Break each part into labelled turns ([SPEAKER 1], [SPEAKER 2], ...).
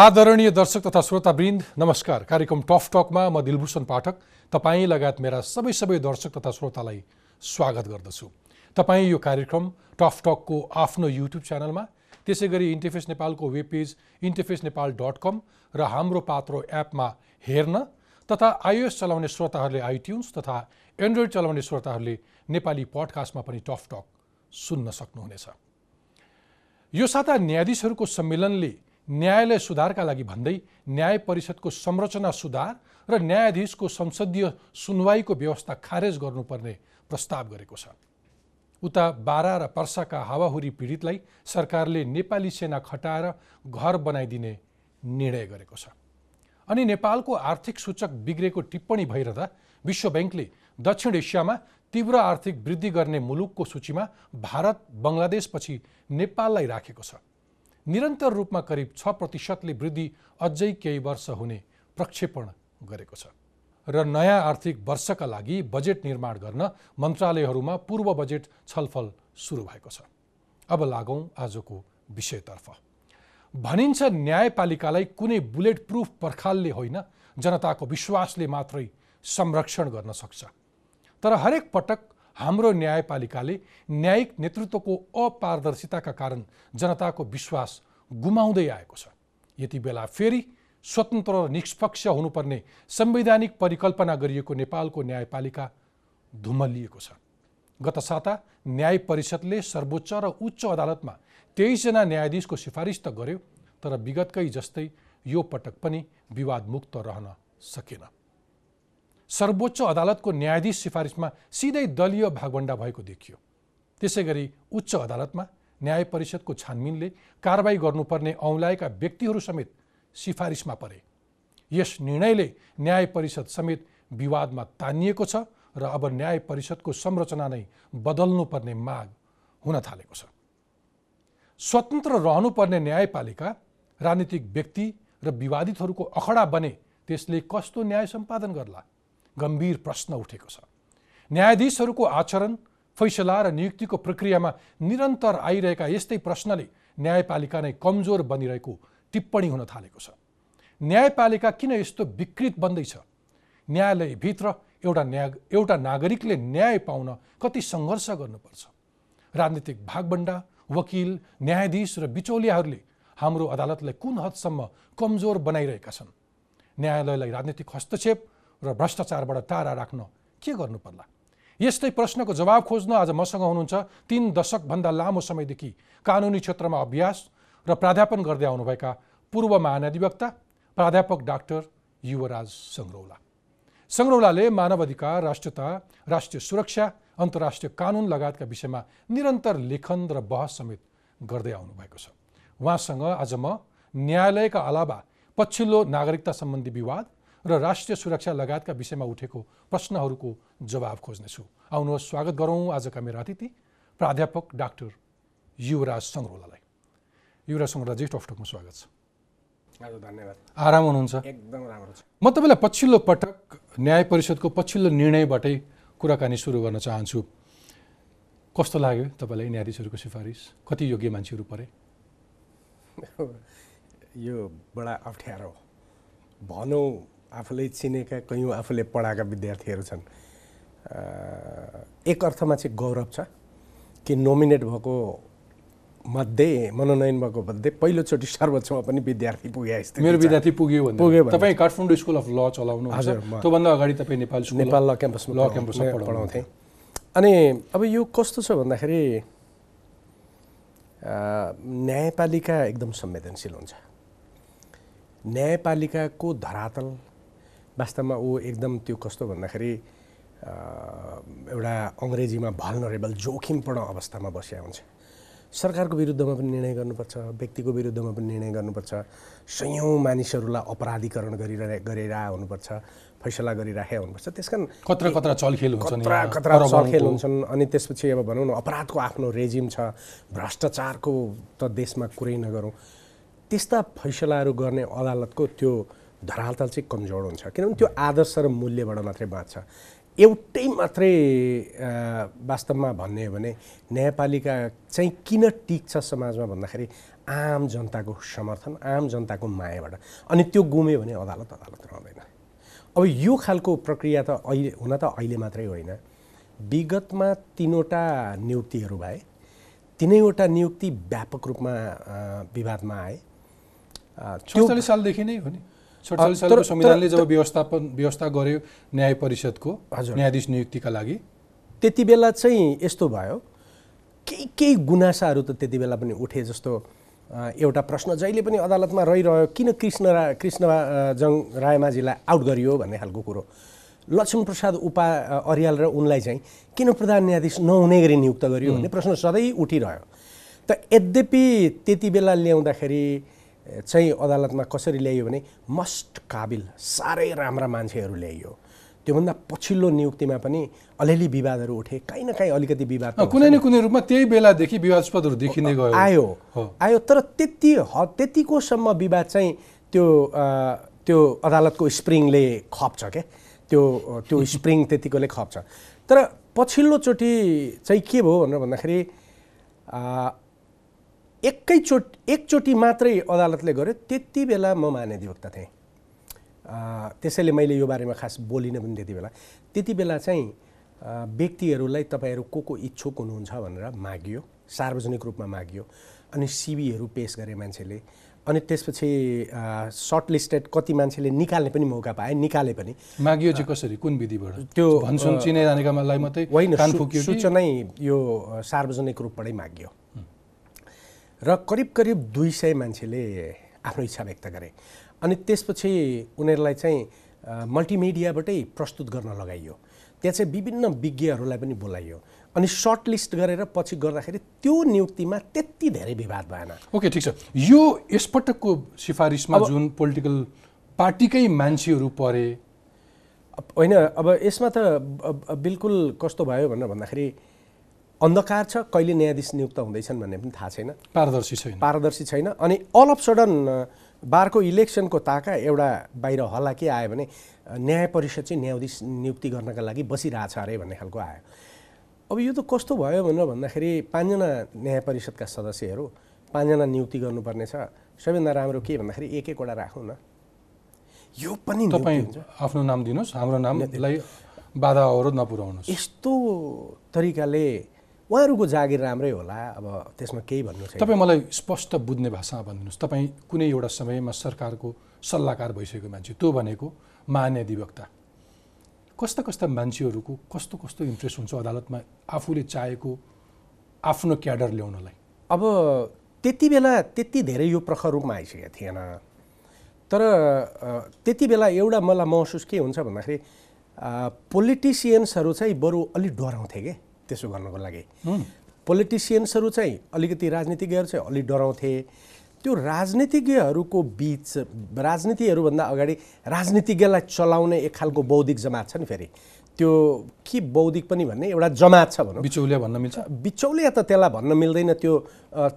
[SPEAKER 1] आदरणीय दर्शक तथा श्रोतावृन्द नमस्कार। कार्यक्रम टफ टकमा म दिलभूषण पाठक तपाईँ लगायत मेरा सबै सबै दर्शक तथा श्रोतालाई स्वागत गर्दछु। तपाईँ यो कार्यक्रम टफ टकको आफ्नो युट्युब च्यानलमा त्यसै गरी इन्टरफेस नेपालको web page Interface Nepal dot com र हाम्रो पात्रो एपमा हेर्न तथा आइओएस चलाउने श्रोताहरूले आइट्युन्स तथा एन्ड्रोइड चलाउने श्रोताहरूले नेपाली पडकास्टमा पनि टफ टक सुन्न सक्नुहुनेछ। यो साता न्यायाधीशहरूको सम्मेलनले न्यायालय सुधारका लागि भन्दै न्याय परिषदको संरचना सुधार र न्यायाधीशको संसदीय सुनवाईको व्यवस्था खारेज गर्नुपर्ने प्रस्ताव गरेको छ। उता बारा र पर्साका हावाहुरी पीडितलाई सरकारले नेपाली सेना खटाएर घर बनाइदिने निर्णय गरेको छ। अनि नेपालको आर्थिक सूचक बिग्रेको टिप्पणी भइरहँदा विश्व ब्याङ्कले दक्षिण एसियामा तीव्र आर्थिक वृद्धि गर्ने मुलुकको सूचीमा भारत बङ्गलादेशपछि नेपाललाई राखेको छ। निरन्तर रूपमा करिब छ प्रतिशतले वृद्धि अझै केही वर्ष हुने प्रक्षेपण गरेको छ र नयाँ आर्थिक वर्षका लागि बजेट निर्माण गर्न मन्त्रालयहरूमा पूर्व बजेट छलफल सुरु भएको छ। अब लागौँ आजको विषयतर्फ। भनिन्छ न्यायपालिकालाई कुनै बुलेट प्रुफ पर्खालले होइन जनताको विश्वासले मात्रै संरक्षण गर्न सक्छ। तर हरेक पटक हाम्रो न्यायपालिकाले न्यायिक नेतृत्वको अपारदर्शिताका कारण जनताको विश्वास गुमाउँदै आएको छ। यति बेला फेरि स्वतन्त्र र निष्पक्ष हुनुपर्ने संवैधानिक परिकल्पना गरिएको नेपालको न्यायपालिका धुमलिएको छ। गत साता न्याय परिषदले सर्वोच्च र उच्च अदालतमा तेइसजना न्यायाधीशको सिफारिस त गर्यो तर विगतकै जस्तै यो पटक पनि विवादमुक्त रहन सकेन। सर्वोच्च अदालतको न्यायाधीश सिफारिसमा सिधै दलीय भागभन्डा भएको देखियो। त्यसै गरी उच्च अदालतमा न्याय परिषदको छानबिनले कारवाही गर्नुपर्ने औँलाएका व्यक्तिहरू समेत सिफारिसमा परे। यस निर्णयले न्याय परिषद समेत विवादमा तानिएको छ र अब न्याय परिषदको संरचना नै बदल्नुपर्ने माग हुन थालेको छ। स्वतन्त्र रहनुपर्ने न्यायपालिका राजनीतिक व्यक्ति र विवादितहरूको अखडा बने त्यसले कस्तो न्याय सम्पादन गर्ला? गम्भीर प्रश्न उठेको छ न्यायाधीशहरूको आचरण फैसला र नियुक्तिको प्रक्रियामा निरन्तर आइरहेका यस्तै प्रश्नले न्यायपालिका नै कमजोर बनिरहेको टिप्पणी हुन थालेको छ न्यायपालिका किन यस्तो विकृत बन्दैछ न्यायालयभित्र एउटा न्याय एउटा नागरिकले न्याय पाउन कति सङ्घर्ष गर्नुपर्छ राजनीतिक भागबन्डा वकिल न्यायाधीश र बिचौलियाहरूले हाम्रो अदालतलाई कुन हदसम्म कमजोर बनाइरहेका छन् न्यायालयलाई राजनीतिक हस्तक्षेप र भ्रष्टाचारबाट टाढा राख्न के गर्नु पर्ला यस्तै प्रश्नको जवाब खोज्न आज मसँग हुनुहुन्छ तिन दशकभन्दा लामो समयदेखि कानुनी क्षेत्रमा अभ्यास र प्राध्यापन गर्दै आउनुभएका पूर्व महानधिवक्ता प्राध्यापक डाक्टर युवराज सङ्ग्रौला सङ्ग्रौलाले मानव अधिकार राष्ट्रता राष्ट्रिय सुरक्षा अन्तर्राष्ट्रिय कानुन लगायतका विषयमा निरन्तर लेखन र बहस समेत गर्दै आउनुभएको छ। उहाँसँग आज म न्यायालयका अलावा पछिल्लो नागरिकता सम्बन्धी विवाद र राष्ट्रिय सुरक्षा लगायतका विषयमा उठेको प्रश्नहरूको जवाब खोज्नेछु। आउनुहोस् स्वागत गरौँ आजका मेरा अतिथि प्राध्यापक डाक्टर युवराज सङ्ग्रोलालाई युवराज सङ्ग्रोलाजी टकटकमा स्वागत छ।
[SPEAKER 2] हजुर धन्यवाद।
[SPEAKER 1] आराम हुनुहुन्छ?
[SPEAKER 2] एकदम राम्रो छ।
[SPEAKER 1] म तपाईँलाई पछिल्लो पटक न्याय परिषदको पछिल्लो निर्णयबाटै कुराकानी सुरु गर्न चाहन्छु। कस्तो लाग्यो तपाईँलाई न्यायाधीशहरूको सिफारिस? कति योग्य मान्छेहरू परे?
[SPEAKER 2] यो बडा अप्ठ्यारो भनौँ आफूले चिनेका कयौँ आफूले पढाएका विद्यार्थीहरू छन्। एक अर्थमा चाहिँ गौरव छ कि नोमिनेट भएको मध्ये मनोनयन भएको मध्ये पहिलोचोटि सर्वोच्चमा पनि विद्यार्थी पुगे
[SPEAKER 1] मेरो विद्यार्थी पुग्यो
[SPEAKER 2] पुग्यो।
[SPEAKER 1] तपाईँ काठमाडौँ स्कुल अफ ल चलाउनु
[SPEAKER 2] हजुर,
[SPEAKER 1] त्योभन्दा अगाडि तपाईँ नेपाल
[SPEAKER 2] नेपाल ल क्याम्पसमा
[SPEAKER 1] ल क्याम्पसमा।
[SPEAKER 2] पढाउँथेँ। अनि अब यो कस्तो छ भन्दाखेरि न्यायपालिका एकदम संवेदनशील हुन्छ। न्यायपालिकाको धरातल वास्तवमा ऊ एकदम त्यो कस्तो भन्दाखेरि एउटा अङ्ग्रेजीमा भल्नरेबल जोखिमपूर्ण अवस्थामा बसिया हुन्छ। सरकारको विरुद्धमा पनि निर्णय गर्नुपर्छ व्यक्तिको विरुद्धमा पनि निर्णय गर्नुपर्छ सयौँ मानिसहरूलाई अपराधीकरण गरिरहे गरेर हुनुपर्छ फैसला गरिराखेका हुनुपर्छ। त्यस कारण
[SPEAKER 1] कत्र कत्र चलखेल हुन्छन्
[SPEAKER 2] कत्रा कत्रा। चलखेल हुन्छन्। अनि त्यसपछि अब भनौँ न अपराधको आफ्नो रेजिम छ भ्रष्टाचारको त देशमा कुरै नगरौँ। त्यस्ता फैसलाहरू गर्ने अदालतको त्यो धरातल चाहिँ कमजोर हुन्छ। किनभने त्यो आदर्श र मूल्यबाट मात्रै बाँच्छ। एउटै मात्रै वास्तवमा भन्ने हो भने न्यायपालिका चाहिँ किन टिक्छ समाजमा भन्दाखेरि आम जनताको समर्थन आम जनताको मायाबाट। अनि त्यो गुम्यो भने अदालत अदालत रहँदैन। अब यो खालको प्रक्रिया त अहिले हुन त अहिले मात्रै होइन। विगतमा तिनवटा नियुक्तिहरू भए। तिनैवटा नियुक्ति व्यापक रूपमा विवादमा आए।
[SPEAKER 1] सालदेखि नै हो नि। सडचालिस सालको संविधानले जब व्यवस्थापन व्यवस्था गर्यो न्याय परिषदको। न्यायाधीश नियुक्तिका लागि।
[SPEAKER 2] त्यति बेला चाहिँ यस्तो भयो केही केही गुनासाहरू त त्यति बेला पनि उठे जस्तो एउटा प्रश्न जहिले पनि अदालतमा रहिरह्यो किन कृष्ण रा कृष्ण जङ रायमाझीलाई आउट गरियो भन्ने खालको कुरो। लक्ष्मण प्रसाद उपा अर्याल र उनलाई चाहिँ किन प्रधान न्यायाधीश नहुने गरी नियुक्त गरियो भन्ने प्रश्न सधैँ उठिरह्यो। त यद्यपि त्यति बेला ल्याउँदाखेरि चाहिँ अदालतमा कसरी ल्याइयो भने मस्ट काबिल साह्रै राम्रा मान्छेहरू ल्याइयो त्योभन्दा पछिल्लो नियुक्तिमा पनि अलिअलि विवादहरू उठे काहीँ न काहीँ अलिकति विवाद
[SPEAKER 1] कुनै न कुनै रूपमा त्यही बेलादेखि विवादास्पदहरू देखिँदै गयो।
[SPEAKER 2] आयो। आयो तर त्यति ह त्यतिकोसम्म विवाद चाहिँ त्यो त्यो अदालतको स्प्रिङले खप्छ क्या त्यो त्यो स्प्रिङ त्यतिकोले खप्छ। तर पछिल्लोचोटि चाहिँ के भयो भनेर भन्दाखेरि एकैचोटि एकचोटि मात्रै अदालतले गर्यो त्यति बेला म महाधिवक्ता थिएँ। त्यसैले मैले यो बारेमा खास बोलिनँ पनि त्यति बेला। त्यति बेला चाहिँ व्यक्तिहरूलाई तपाईँहरू को को इच्छुक हुनुहुन्छ भनेर मागियो सार्वजनिक रूपमा मागियो अनि सिबीहरू पेस गरे मान्छेले अनि त्यसपछि सर्ट लिस्टेड कति मान्छेले निकाल्ने पनि मौका पाए निकाले पनि।
[SPEAKER 1] मागियो चाहिँ कसरी कुन विधिबाट?
[SPEAKER 2] त्यो,
[SPEAKER 1] भन्छन् चिने जानेकालाई मात्रै
[SPEAKER 2] होइन सूचनै यो सार्वजनिक रूपबाटै मागियो। र करिब करिब दुई सय मान्छेले आफ्नो इच्छा व्यक्त गरे। अनि त्यसपछि उनीहरूलाई चाहिँ मल्टिमिडियाबाटै प्रस्तुत गर्न लगाइयो। त्यहाँ चाहिँ विभिन्न विज्ञहरूलाई पनि बोलाइयो। अनि सर्ट लिस्ट गरेर पछि गर्दाखेरि त्यो नियुक्तिमा त्यति धेरै विवाद भएन।
[SPEAKER 1] ओके ठिक छ। यो यसपटकको सिफारिसमा जुन पोलिटिकल पार्टीकै मान्छेहरू परे।
[SPEAKER 2] होइन अब यसमा त बिल्कुल कस्तो भयो भनेर भन्दाखेरि अन्धकार छ कहिले न्यायाधीश नियुक्त हुँदैछन् भन्ने पनि थाहा छैन।
[SPEAKER 1] पारदर्शी छैन।
[SPEAKER 2] पारदर्शी छैन। अनि अल अफ सडन बारको इलेक्सनको ताका एउटा बाहिर हल्ला के आयो भने न्याय परिषद चाहिँ न्यायाधीश नियुक्ति गर्नका लागि बसिरहेछ अरे भन्ने खालको आयो। अब यो त कस्तो भयो भनेर भन्दाखेरि पाँचजना न्याय परिषदका सदस्यहरू पाँचजना नियुक्ति गर्नुपर्ने छ सबैभन्दा राम्रो के भन्दाखेरि एक एकवटा राखौँ न। यो पनि
[SPEAKER 1] तपाईँ आफ्नो नाम दिनुहोस् हाम्रो नामलाई बाधा अवरोध नपुर्याउनुहोस्
[SPEAKER 2] यस्तो तरिकाले उहाँहरूको जागिर राम्रै होला अब त्यसमा केही भन्नु छैन।
[SPEAKER 1] तपाईँ मलाई स्पष्ट बुझ्ने भाषामा भनिदिनुहोस् तपाईँ कुनै एउटा समयमा सरकारको सल्लाहकार भइसकेको मान्छे त्यो भनेको महान्याधिवक्ता कस्ता कस्ता मान्छेहरूको कस्तो कस्तो इन्ट्रेस्ट हुन्छ अदालतमा आफूले चाहेको आफ्नो क्याडर ल्याउनलाई?
[SPEAKER 2] अब त्यति बेला त्यति धेरै यो प्रखर रूपमा आइसकेको थिएन। तर त्यति बेला एउटा मलाई महसुस के हुन्छ भन्दाखेरि पोलिटिसियन्सहरू चाहिँ बरु अलिक डराउँथे कि? त्यसो गर्नको लागि। पोलिटिसियन्सहरू चाहिँ अलिकति राजनीतिज्ञहरू चाहिँ अलिक डराउँथे। त्यो राजनीतिज्ञहरूको बिच राजनीतिहरूभन्दा अगाडि राजनीतिज्ञलाई चलाउने एक खालको बौद्धिक जमात छ नि फेरि। त्यो के बौद्धिक पनि भन्ने एउटा जमात छ भनौँ।
[SPEAKER 1] बिचौलिया भन्न मिल्छ।
[SPEAKER 2] बिचौलिया त त्यसलाई भन्न मिल्दैन। त्यो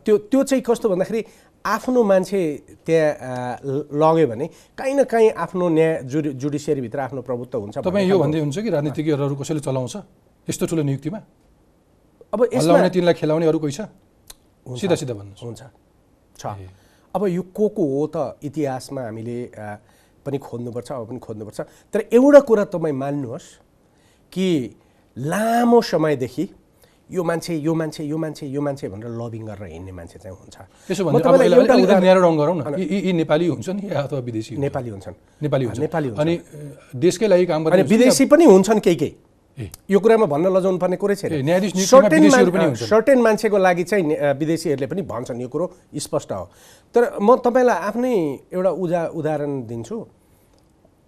[SPEAKER 2] त्यो त्यो चाहिँ कस्तो भन्दाखेरि आफ्नो मान्छे त्यहाँ लग्यो भने काहीँ न काहीँ आफ्नो न्याय जुडि जुडिसियरीभित्र आफ्नो प्रभुत्व हुन्छ
[SPEAKER 1] तपाईँ यो भन्दै हुन्छ कि राजनीतिज्ञहरू कसैले चलाउँछ? यस्तो ठुलो नियुक्तिमा?
[SPEAKER 2] अब यसमा
[SPEAKER 1] तिनलाई खेलाउने अरू कोही छ। सिधा सिधा भन्नुहोस्।
[SPEAKER 2] हुन्छ। छ। अब यो को को हो त इतिहासमा हामीले पनि खोज्नुपर्छ अब पनि खोज्नुपर्छ। तर एउटा कुरा तपाईँ मान्नुहोस् कि लामो समयदेखि यो मान्छे यो मान्छे यो मान्छे यो मान्छे भनेर लबिङ गरेर हिँड्ने मान्छे चाहिँ हुन्छ।
[SPEAKER 1] त्यसो नेपाली हुन्छन् अथवा विदेशी?
[SPEAKER 2] नेपाली हुन्छन्।
[SPEAKER 1] नेपाली हुन्छ
[SPEAKER 2] नेपाली।
[SPEAKER 1] अनि देशकै लागि काम गर्ने
[SPEAKER 2] विदेशी पनि हुन्छन् केही केही यो कुरामा भन्न लजाउनु पर्ने कुरै छैन। सर्टेन मान्छेको लागि चाहिँ विदेशीहरूले पनि भन्छन् यो कुरो स्पष्ट हो। तर म तपाईँलाई आफ्नै एउटा उदा उदाहरण दिन्छु।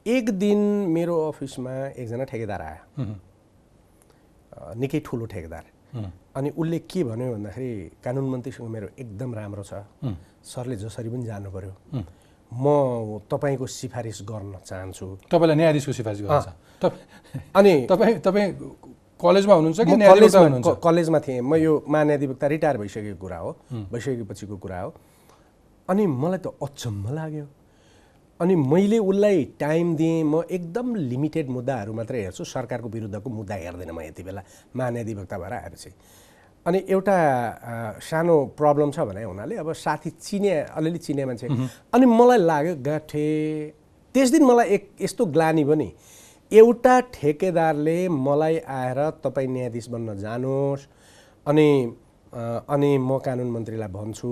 [SPEAKER 2] एक दिन मेरो अफिसमा एकजना ठेकेदार आयो। निकै ठुलो ठेकेदार। अनि उसले के भन्यो भन्दाखेरि कानुन मन्त्रीसँग मेरो एकदम राम्रो छ। सरले जसरी पनि जानु पर्यो। म तपाईँको सिफारिस गर्न चाहन्छु।
[SPEAKER 1] तपाईँलाई न्यायाधीशको सिफारिस गर्छ
[SPEAKER 2] अनि
[SPEAKER 1] तपाईँ तपाईँ कलेजमा हुनुहुन्छ कि
[SPEAKER 2] कलेजमा
[SPEAKER 1] हुनुहुन्छ?
[SPEAKER 2] क- कलेजमा थिएँ। म यो महान्याधिवक्ता रिटायर भइसकेको कुरा हो। भइसकेपछिको कुरा हो। अनि मलाई त अचम्म लाग्यो। अनि मैले उसलाई टाइम दिएँ। म एकदम लिमिटेड मुद्दाहरू मात्रै हेर्छु। सरकारको विरुद्धको मुद्दा हेर्दैन म यति बेला। महाधिवक्ता भएर आएपछि। अनि एउटा सानो प्रब्लम छ भने हुनाले अब साथी चिने अलिअलि चिने मान्छे। अनि मलाई लाग्यो गाठे त्यस दिन मलाई एक यस्तो ग्लानी पनि एउटा ठेकेदारले मलाई आएर तपाईँ न्यायाधीश बन्न जानुहोस्। अनि अनि म कानुन मन्त्रीलाई भन्छु।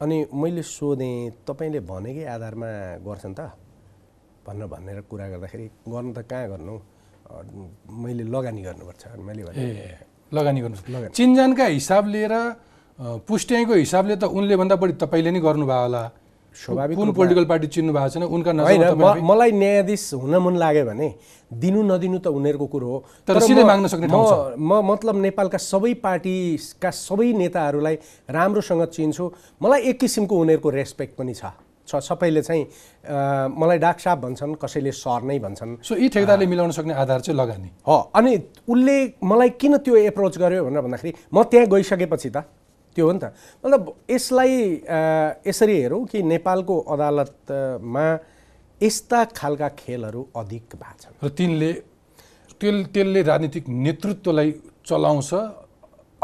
[SPEAKER 2] अनि मैले सोधेँ तपाईँले भनेकै आधारमा गर्छन् त? भनेर भनेर कुरा गर्दाखेरि गर्नु त कहाँ गर्नु? मैले लगानी गर्नुपर्छ। मैले भने
[SPEAKER 1] लगानी गर्नु चिनजानका हिसाब लिएर पुष्ट्याइको हिसाबले त उनले भन्दा बढी तपाईँले नै गर्नुभयो होला।
[SPEAKER 2] स्वाभाविक
[SPEAKER 1] कुन पोलिटिकल पार्टी चिन्नु भएको छैन उनका
[SPEAKER 2] होइन मलाई न्यायाधीश हुन मन लाग्यो भने दिनु नदिनु त उनीहरूको कुरो हो।
[SPEAKER 1] तर सिधै माग्न सक्ने ठाउँ छ।
[SPEAKER 2] म म मतलब नेपालका सबै पार्टीका सबै नेताहरूलाई राम्रोसँग चिन्छु। मलाई एक किसिमको उनीहरूको रेस्पेक्ट पनि छ। छ सबैले चाहिँ मलाई डाक साहब भन्छन् कसैले सर नै भन्छन्।
[SPEAKER 1] सो यी ठेकदारले मिलाउन सक्ने आधार चाहिँ लगानी।
[SPEAKER 2] हो अनि उसले मलाई किन त्यो एप्रोच गर्यो भनेर भन्दाखेरि म त्यहाँ गइसकेपछि त त्यो हो नि त। मतलब यसलाई यसरी हेरौँ कि नेपालको अदालतमा यस्ता खालका खेलहरू अधिक भएको छन्।
[SPEAKER 1] र तिनले तेल त्यसले राजनीतिक नेतृत्वलाई चलाउँछ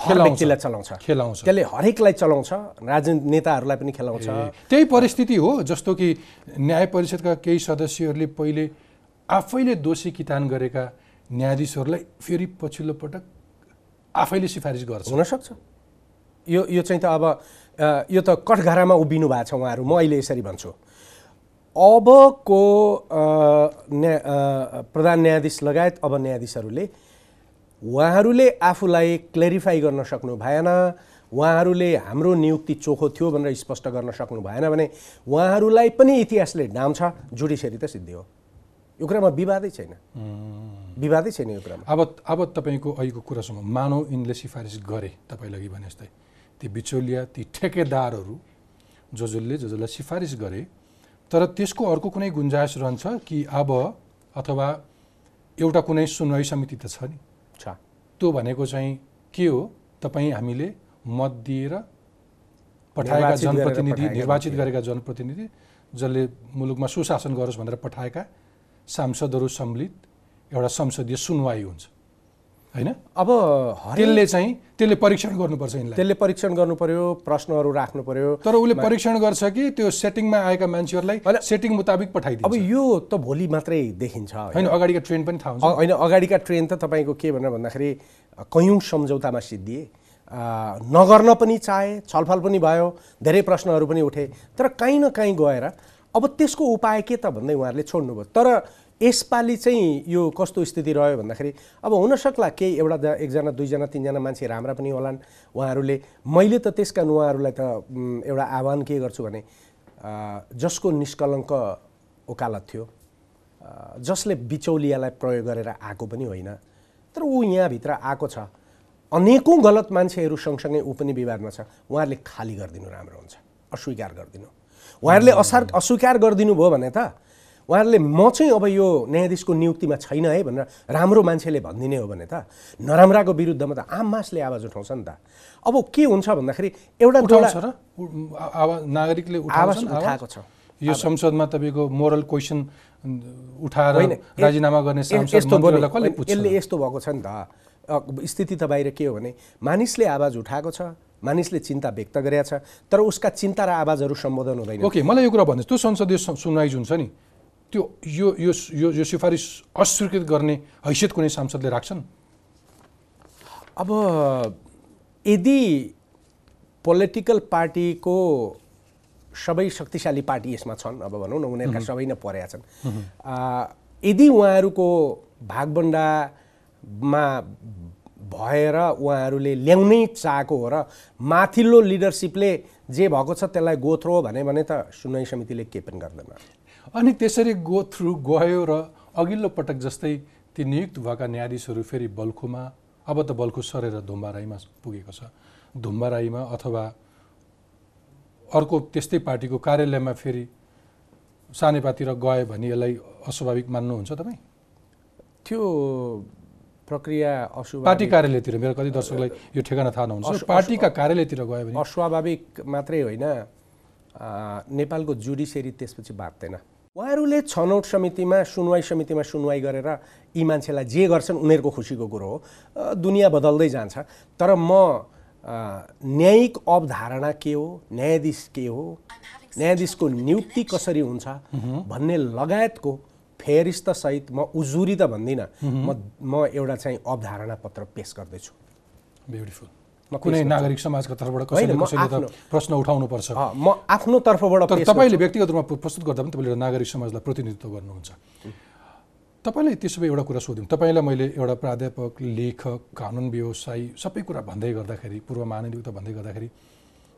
[SPEAKER 2] हर व्यक्तिलाई चलाउँछ।
[SPEAKER 1] खेलाउँछ।
[SPEAKER 2] त्यसले हरेकलाई चलाउँछ राजनीति नेताहरूलाई पनि खेलाउँछ।
[SPEAKER 1] त्यही परिस्थिति हो जस्तो कि न्याय परिषदका केही सदस्यहरूले पहिले आफैले दोषी किटान गरेका न्यायाधीशहरूलाई फेरि पछिल्लो पटक आफैले सिफारिस गर्छ।
[SPEAKER 2] हुनसक्छ। यो यो चाहिँ त अब यो त कठघरामा उभिनु भएको छ उहाँहरू। म अहिले यसरी भन्छु। अबको न्या प्रधान न्यायाधीश लगायत अब न्यायाधीशहरूले उहाँहरूले आफूलाई क्लेरिफाई गर्न सक्नु भएन उहाँहरूले हाम्रो नियुक्ति चोखो थियो भनेर स्पष्ट गर्न सक्नु भएन भने उहाँहरूलाई पनि इतिहासले डाम्छ जुडिसियरी त सिद्धि हो। यो कुरामा विवादै छैन। विवादै छैन यो कुरामा।
[SPEAKER 1] अब अब तपाईँको अहिलेको कुरा सुनौँ मानव यिनले सिफारिस गरे तपाईँले अघि भने जस्तै ती बिचौलिया ती ठेकेदारहरू जो जसले जो जसलाई सिफारिस गरे तर त्यसको अर्को कुनै गुन्जाइस रहन्छ कि अब अथवा एउटा कुनै सुनवाई समिति त छ नि। त्यो भनेको चाहिँ के हो? तपाईँ हामीले मत दिएर पठाएका जनप्रतिनिधि निर्वाचित गरेका जनप्रतिनिधि जसले मुलुकमा सुशासन गरोस् भनेर पठाएका सांसदहरू सम्मिलित एउटा संसदीय सुनवाई हुन्छ। होइन?
[SPEAKER 2] अब
[SPEAKER 1] त्यसले चाहिँ त्यसले परीक्षण गर्नुपर्छ यिनलाई।
[SPEAKER 2] त्यसले परीक्षण गर्नु पर्यो प्रश्नहरू राख्नु पर्यो
[SPEAKER 1] तर उसले परीक्षण गर्छ कि त्यो सेटिङमा आएका मान्छेहरूलाई। सेटिङ मुताबिक
[SPEAKER 2] अब
[SPEAKER 1] पठाइदिन्छ
[SPEAKER 2] यो त भोलि मात्रै देखिन्छ होइन?
[SPEAKER 1] अगाडिका ट्रेन पनि थाहा हुन्छ।
[SPEAKER 2] होइन अगाडिका ट्रेन त तपाईँको के भनेर भन्दाखेरि कैयौँ सम्झौतामा सिद्धिए। नगर्न पनि चाहे छलफल पनि भयो धेरै प्रश्नहरू पनि उठे। तर काहीँ न काहीँ गएर अब त्यसको उपाय के त भन्दै उहाँहरूले छोड्नुभयो? तर यसपालि चाहिँ यो कस्तो स्थिति रह्यो भन्दाखेरि अब हुनसक्ला केही एउटा एकजना दुईजना तिनजना मान्छे राम्रा पनि होलान्। उहाँहरूले मैले त त्यस कारण उहाँहरूलाई त एउटा आह्वान के गर्छु भने जसको निष्कलङ्क वकालत थियो जसले बिचौलियालाई प्रयोग गरेर आएको पनि होइन तर ऊ यहाँभित्र आएको छ। अनेकौँ गलत मान्छेहरू सँगसँगै ऊ पनि विवादमा छ। उहाँहरूले खाली गरिदिनु राम्रो हुन्छ अस्वीकार गरिदिनु। उहाँहरूले असार अस्वीकार गरिदिनु भयो भने त उहाँहरूले म चाहिँ अब यो न्यायाधीशको नियुक्तिमा छैन है भनेर राम्रो मान्छेले भनिदिने हो भने त नराम्राको विरुद्धमा त आम मासले आवाज उठाउँछ नि त। अब के हुन्छ भन्दाखेरि एउटा
[SPEAKER 1] आवाज नागरिकले
[SPEAKER 2] आवाज उठाएको छ।
[SPEAKER 1] यो संसदमा तपाईँको मोरल क्वेसन उठाएर राजीनामा गर्ने
[SPEAKER 2] यसले यस्तो भएको छ नि त। स्थिति त बाहिर के हो भने मानिसले आवाज उठाएको छ मानिसले चिन्ता व्यक्त गरेका छ तर उसका चिन्ता र आवाजहरू सम्बोधन हुँदैन।
[SPEAKER 1] ओके मलाई यो कुरा भन्नुहोस्। त्यो संसदीय सुनवाई जुन छ नि त्यो यो यो यो यो सिफारिस अस्वीकृत गर्ने हैसियत कुनै सांसदले राख्छन्?
[SPEAKER 2] अब यदि पोलिटिकल पार्टीको सबै शक्तिशाली पार्टी यसमा छन् अब भनौँ न उनीहरूका सबै नै परेका छन् यदि उहाँहरूको भागबन्डामा भएर उहाँहरूले ल्याउनै चाहेको हो र माथिल्लो लिडरसिपले जे भएको छ त्यसलाई गोथ्रो भने भने त सुनवाई समितिले केही पनि गर्दैन।
[SPEAKER 1] अनि त्यसरी गो थ्रु गयो र अघिल्लो पटक जस्तै ती नियुक्त भएका न्यायाधीशहरू फेरि बल्खुमा अब त बल्खु सरेर धुम्बाराईमा पुगेको छ। धुम्बाराईमा अथवा अर्को त्यस्तै पार्टीको कार्यालयमा फेरि सानेपातिर गयो भने यसलाई अस्वाभाविक मान्नुहुन्छ तपाईँ?
[SPEAKER 2] त्यो प्रक्रिया अशुभ
[SPEAKER 1] पार्टी कार्यालयतिर मेरो कति दर्शकलाई यो ठेगाना थाहा नहुन्छ। पार्टीका कार्यालयतिर गयो भने
[SPEAKER 2] अस्वाभाविक मात्रै होइन। नेपालको जुडिसियरी त्यसपछि बाँच्दैन। उहाँहरूले छनौट समितिमा सुनवाई समितिमा सुनवाई गरेर यी मान्छेलाई जे गर्छन् उनीहरूको खुसीको कुरो हो। दुनियाँ बदल्दै जान्छ। तर म न्यायिक अवधारणा के हो न्यायाधीश के हो न्यायाधीशको नियुक्ति कसरी हुन्छ भन्ने लगायतको फेरिस्तसहित म उजुरी त भन्दिनँ। म म एउटा चाहिँ अवधारणा पत्र पेस गर्दैछु।
[SPEAKER 1] ब्युटिफुल कुनै नागरिक समाजका तर्फबाट कसैले कसैले त प्रश्न उठाउनुपर्छ
[SPEAKER 2] म आफ्नो तर्फबाट
[SPEAKER 1] तर तपाईँले व्यक्तिगत रूपमा प्र- प्रस्तुत गर्दा पनि तपाईँले नागरिक समाजलाई प्रतिनिधित्व गर्नुहुन्छ। तपाईँलाई त्यसो भए एउटा कुरा सोध्यौँ। तपाईँलाई मैले एउटा प्राध्यापक लेखक कानुन व्यवसायी सबै कुरा भन्दै गर्दाखेरि पूर्व महानियुक्त भन्दै गर्दाखेरि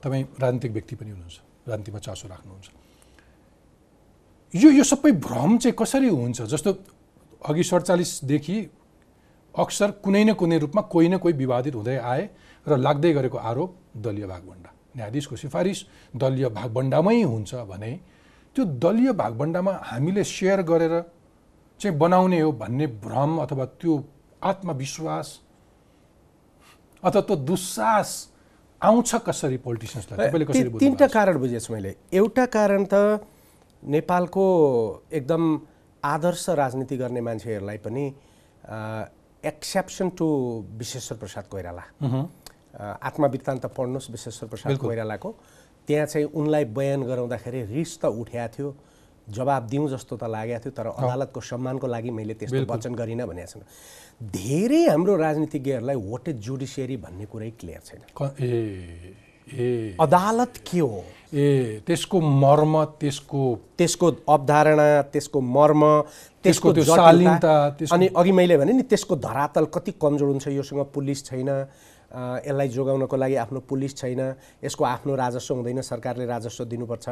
[SPEAKER 1] तपाईँ राजनीतिक व्यक्ति पनि हुनुहुन्छ। राजनीतिमा चासो राख्नुहुन्छ। यो यो सबै भ्रम चाहिँ कसरी हुन्छ? जस्तो अघि सडचालिसदेखि अक्सर कुनै न कुनै रूपमा कोही न कोही विवादित हुँदै आए। र लाग्दै गरेको आरोप दलीय भागभण्डा न्यायाधीशको सिफारिस दलीय भागभण्डामै हुन्छ भने त्यो दलीय भागभण्डामा हामीले सेयर गरेर चाहिँ बनाउने हो भन्ने भ्रम अथवा त्यो आत्मविश्वास अथवा त्यो दुस्साहस आउँछ कसरी पोलिटिसियन्सलाई?
[SPEAKER 2] तिनवटा कारण बुझेछु मैले। एउटा कारण त नेपालको एकदम आदर्श राजनीति गर्ने मान्छेहरूलाई पनि एक्सेप्सन टु विश्वेश्वर प्रसाद कोइराला। आत्मवृत्तान्त पढ्नुहोस् विश्वेश्वर प्रसाद। कोइरालाको। त्यहाँ चाहिँ उनलाई बयान गराउँदाखेरि रिस त उठ्या थियो जवाब दिउँ जस्तो त लागेको थियो तर अदालतको सम्मानको लागि मैले त्यस्तो। वचन गरिनँ भनेको छैन। धेरै हाम्रो राजनीतिज्ञहरूलाई वाट इज जुडिसियरी भन्ने कुरै क्लियर छैन।
[SPEAKER 1] ए ए।
[SPEAKER 2] अदालत के हो?
[SPEAKER 1] ए त्यसको मर्म त्यसको
[SPEAKER 2] त्यसको अवधारणा त्यसको मर्म त्यसको
[SPEAKER 1] शालीनता,
[SPEAKER 2] अनि अघि मैले भने नि त्यसको धरातल कति कमजोर हुन्छ योसँग पुलिस छैन यसलाई जोगाउनको लागि आफ्नो पुलिस छैन यसको आफ्नो राजस्व हुँदैन सरकारले राजस्व दिनुपर्छ।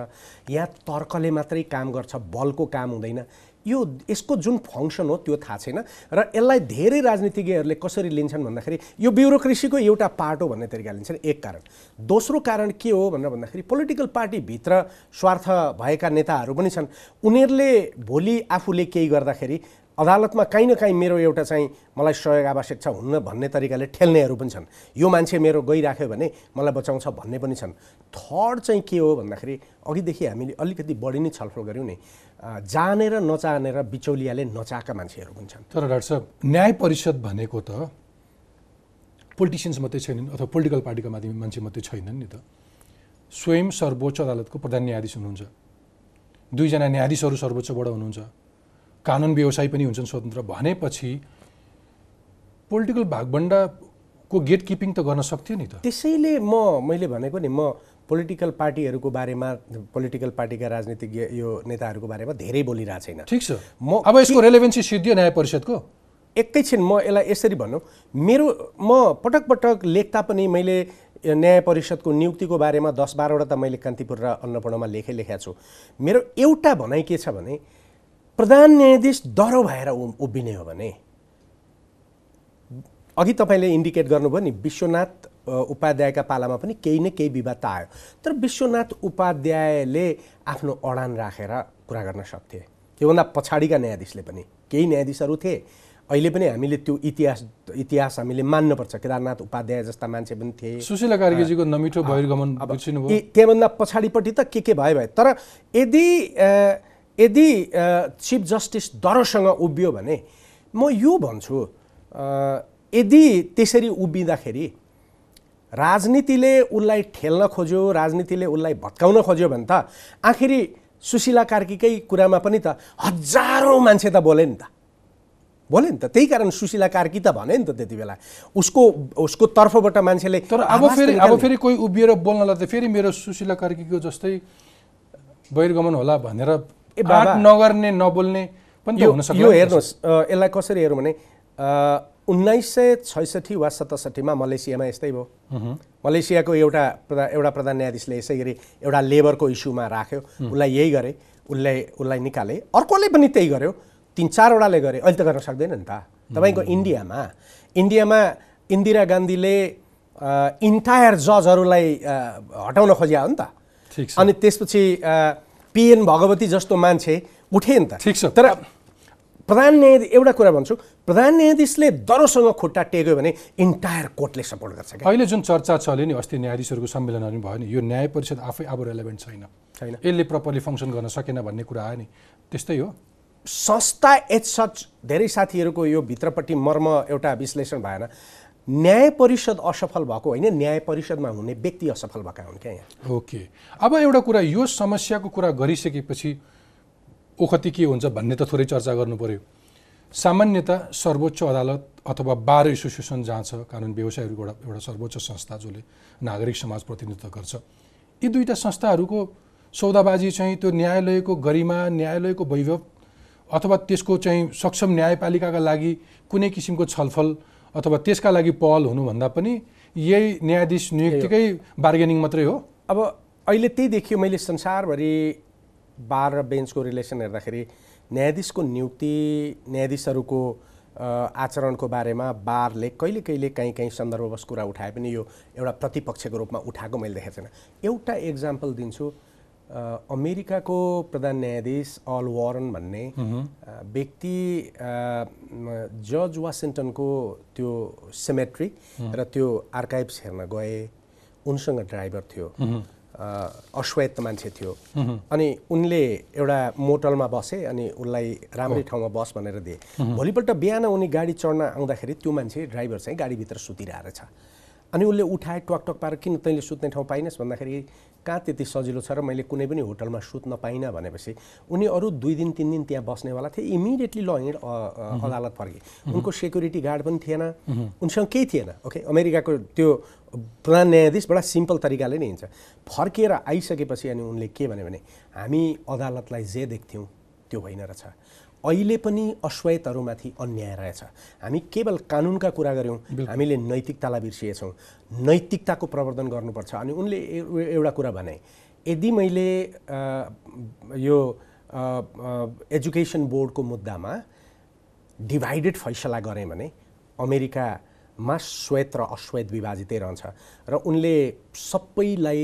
[SPEAKER 2] यहाँ तर्कले मात्रै काम गर्छ बलको काम हुँदैन। यो यसको जुन फङ्सन हो त्यो थाहा छैन। र यसलाई धेरै राजनीतिज्ञहरूले कसरी लिन्छन् भन्दाखेरि यो ब्युरोक्रेसीको एउटा पार्ट हो भन्ने तरिकाले लिन्छन्। एक कारण। दोस्रो कारण के हो भनेर भन्दाखेरि पोलिटिकल पार्टीभित्र स्वार्थ भएका नेताहरू पनि छन्। उनीहरूले भोलि आफूले केही गर्दाखेरि अदालतमा काहीँ न काहीँ मेरो एउटा चाहिँ मलाई सहयोग आवश्यक छ हुन्न भन्ने तरिकाले ठेल्नेहरू पनि छन्। यो मान्छे मेरो गइराख्यो भने मलाई बचाउँछ भन्ने पनि छन्। थर्ड चाहिँ के हो भन्दाखेरि अघिदेखि हामीले अलिकति बढी नै छलफल गऱ्यौँ नि। जानेर नचानेर बिचौलियाले नचाका मान्छेहरू पनि छन्।
[SPEAKER 1] तर डाक्टर साहब न्याय परिषद भनेको त पोलिटिसियन्स मात्रै छैनन् अथवा पोलिटिकल पार्टीका मान्छे मात्रै छैनन् नि त। स्वयं सर्वोच्च अदालतको प्रधान न्यायाधीश हुनुहुन्छ। दुईजना न्यायाधीशहरू सर्वोच्चबाट हुनुहुन्छ। कानुन व्यवसायी पनि हुन्छन् स्वतन्त्र भनेपछि पोलिटिकल भागभण्डाको गेट किपिङ त गर्न सक्थ्यो नि त।
[SPEAKER 2] त्यसैले म मैले भनेको नि म पोलिटिकल पार्टीहरूको बारेमा पोलिटिकल पार्टीका राजनीतिज्ञ यो नेताहरूको बारेमा धेरै बोलिरहेको छैन।
[SPEAKER 1] ठिक छ।
[SPEAKER 2] म
[SPEAKER 1] अब यसको रेलेभेन्सी सिद्धियो न्याय परिषदको?
[SPEAKER 2] एकैछिन म यसलाई यसरी भनौँ मेरो म पटक पटक लेख्दा पनि मैले न्याय परिषदको नियुक्तिको बारेमा दस बाह्रवटा त मैले कान्तिपुर र अन्नपूर्णमा लेखै लेखेको छु। मेरो एउटा भनाइ के छ भने प्रधान न्यायाधीश डह्रो भएर उभिने हो भने। अघि तपाईँले इन्डिकेट गर्नुभयो नि विश्वनाथ उपाध्यायका पालामा पनि केही न केही विवाद त आयो। तर विश्वनाथ उपाध्यायले आफ्नो अडान राखेर कुरा गर्न सक्थे। त्योभन्दा पछाडिका न्यायाधीशले पनि। केही न्यायाधीशहरू थिए। अहिले पनि हामीले त्यो इतिहास इतिहास हामीले मान्नुपर्छ। केदारनाथ उपाध्याय जस्ता मान्छे पनि थिए।
[SPEAKER 1] सुशीला कार्कीजीको नमिठो बहिर्गमन
[SPEAKER 2] त्यहाँभन्दा पछाडिपट्टि त के के भयो भयो। तर यदि यदि चिफ जस्टिस दरोसँग उभियो भने म यो भन्छु यदि त्यसरी उभिँदाखेरि राजनीतिले उसलाई ठेल्न खोज्यो राजनीतिले उसलाई भत्काउन खोज्यो भने त आखिरी सुशीला कार्कीकै कुरामा पनि त हजारौँ मान्छे त बोले नि त। बोले नि त। त्यही कारण सुशीला कार्की त भने नि त त्यति बेला। उसको उसको तर्फबाट मान्छेले
[SPEAKER 1] तर अब फेरि अब। फेरि कोही उभिएर बोल्नलाई त फेरि मेरो सुशीला कार्कीको जस्तै बहिर्गमन होला भनेर आँट नगर्ने नबोल्ने पनि
[SPEAKER 2] यो
[SPEAKER 1] हुन सक्छ
[SPEAKER 2] यो हेर्नुहोस् यसलाई कसरी हेरौँ भने उन्नाइस सय छैसठी वा सतसट्ठीमा मलेसियामा यस्तै भयो। मलेसियाको एउटा प्रधा एउटा प्रधान न्यायाधीशले यसै गरी एउटा लेबरको इस्युमा राख्यो। उसलाई यही गरे उसले उसलाई निकाले। अर्कोले पनि त्यही गर्यो। तिन चारवटाले गरे। अहिले त गर्न सक्दैन नि त। तपाईँको इन्डियामा इन्डियामा इन्दिरा गान्धीले इन्टायर जजहरूलाई हटाउन खोज्या हो नि त। अनि त्यसपछि पिएन भगवती जस्तो मान्छे उठे नि त।
[SPEAKER 1] ठिक छ।
[SPEAKER 2] तर प्रधान न्यायाधीश एउटा कुरा भन्छु प्रधान न्यायाधीशले दरोसँग खुट्टा टेक्यो भने इन्टायर कोर्टले सपोर्ट गर्छ क्या।
[SPEAKER 1] अहिले जुन चर्चा चल्यो नि अस्ति न्यायाधीशहरूको सम्मेलनहरू पनि भयो नि यो न्याय परिषद आफै अब रेलेभेन्ट छैन।
[SPEAKER 2] छैन।
[SPEAKER 1] यसले प्रपरली फङ्सन गर्न सकेन भन्ने कुरा आयो नि त्यस्तै हो।
[SPEAKER 2] संस्था एच सच धेरै साथीहरूको यो भित्रपट्टि मर्म एउटा विश्लेषण भएन। न्याय परिषद असफल भएको होइन न्याय परिषदमा हुने व्यक्ति असफल भएका हुन् क्या यहाँ।
[SPEAKER 1] ओके। अब एउटा कुरा यो समस्याको कुरा गरिसकेपछि ओखति के हुन्छ भन्ने त थोरै चर्चा गर्नु पर्यो। सामान्यतः सर्वोच्च अदालत अथवा बार एसोसिएसन जहाँ छ कानुन व्यवसायहरूको एउटा एउटा सर्वोच्च संस्था जसले नागरिक समाज प्रतिनिधित्व गर्छ यी दुईवटा संस्थाहरूको सौदाबाजी चाहिँ त्यो न्यायालयको गरिमा न्यायालयको वैभव अथवा त्यसको चाहिँ सक्षम न्यायपालिकाका लागि कुनै किसिमको छलफल अथवा त्यसका लागि पहल हुनुभन्दा पनि यही न्यायाधीश नियुक्तिकै बार्गेनिङ मात्रै हो।
[SPEAKER 2] अब अहिले त्यही देखियो मैले संसारभरि बार र बेन्चको रिलेसन हेर्दाखेरि न्यायाधीशको नियुक्ति न्यायाधीशहरूको आचरणको बारेमा बारले कहिले कहिले काहीँ काहीँ सन्दर्भवश कुरा उठाए पनि यो एउटा प्रतिपक्षको रूपमा उठाएको मैले देखेको छैन। एउटा इक्जाम्पल दिन्छु अमेरिकाको प्रधान न्यायाधीश अल वारन भन्ने व्यक्ति जर्ज वासिङ्टनको त्यो सेमेट्री र त्यो आर्काइभ्स हेर्न गए। उनसँग ड्राइभर थियो। अश्वेत मान्छे थियो। अनि उनले एउटा मोटलमा बसे अनि उसलाई राम्रै ठाउँमा बस भनेर दिए। भोलिपल्ट बिहान उनी गाडी चढ्न आउँदाखेरि त्यो मान्छे ड्राइभर चाहिँ गाडीभित्र सुतिरहेको छ अनि उसले उठाए टक टक पारेर किन तैँले सुत्ने ठाउँ पाइनस्? भन्दाखेरि कहाँ त्यति सजिलो छ र मैले कुनै पनि होटलमा सुत्न पाइनँ भनेपछि उनी अरू दुई दिन तिन दिन त्यहाँ बस्नेवाला थिए। इमिडिएटली ल हिँड अदालत फर्के। उनको सेक्युरिटी गार्ड पनि थिएन। उनसँग केही थिएन ओके? अमेरिकाको त्यो प्रधान न्यायाधीश बडा सिम्पल तरिकाले नै हिँड्छ। फर्किएर आइसकेपछि अनि उनले के भने भने हामी अदालतलाई जे देख्थ्यौँ त्यो होइन रहेछ। अहिले पनि अश्वयतहरूमाथि अन्याय रहेछ। हामी केवल कानुनका कुरा गऱ्यौँ हामीले नैतिकतालाई बिर्सिएछौँ। नैतिकताको प्रवर्धन गर्नुपर्छ। अनि उनले एउटा कुरा भने यदि मैले यो एजुकेसन बोर्डको मुद्दामा डिभाइडेड फैसला गरेँ भने अमेरिकामा श्वेत र अश्वेत विभाजितै रहन्छ। र उनले सबैलाई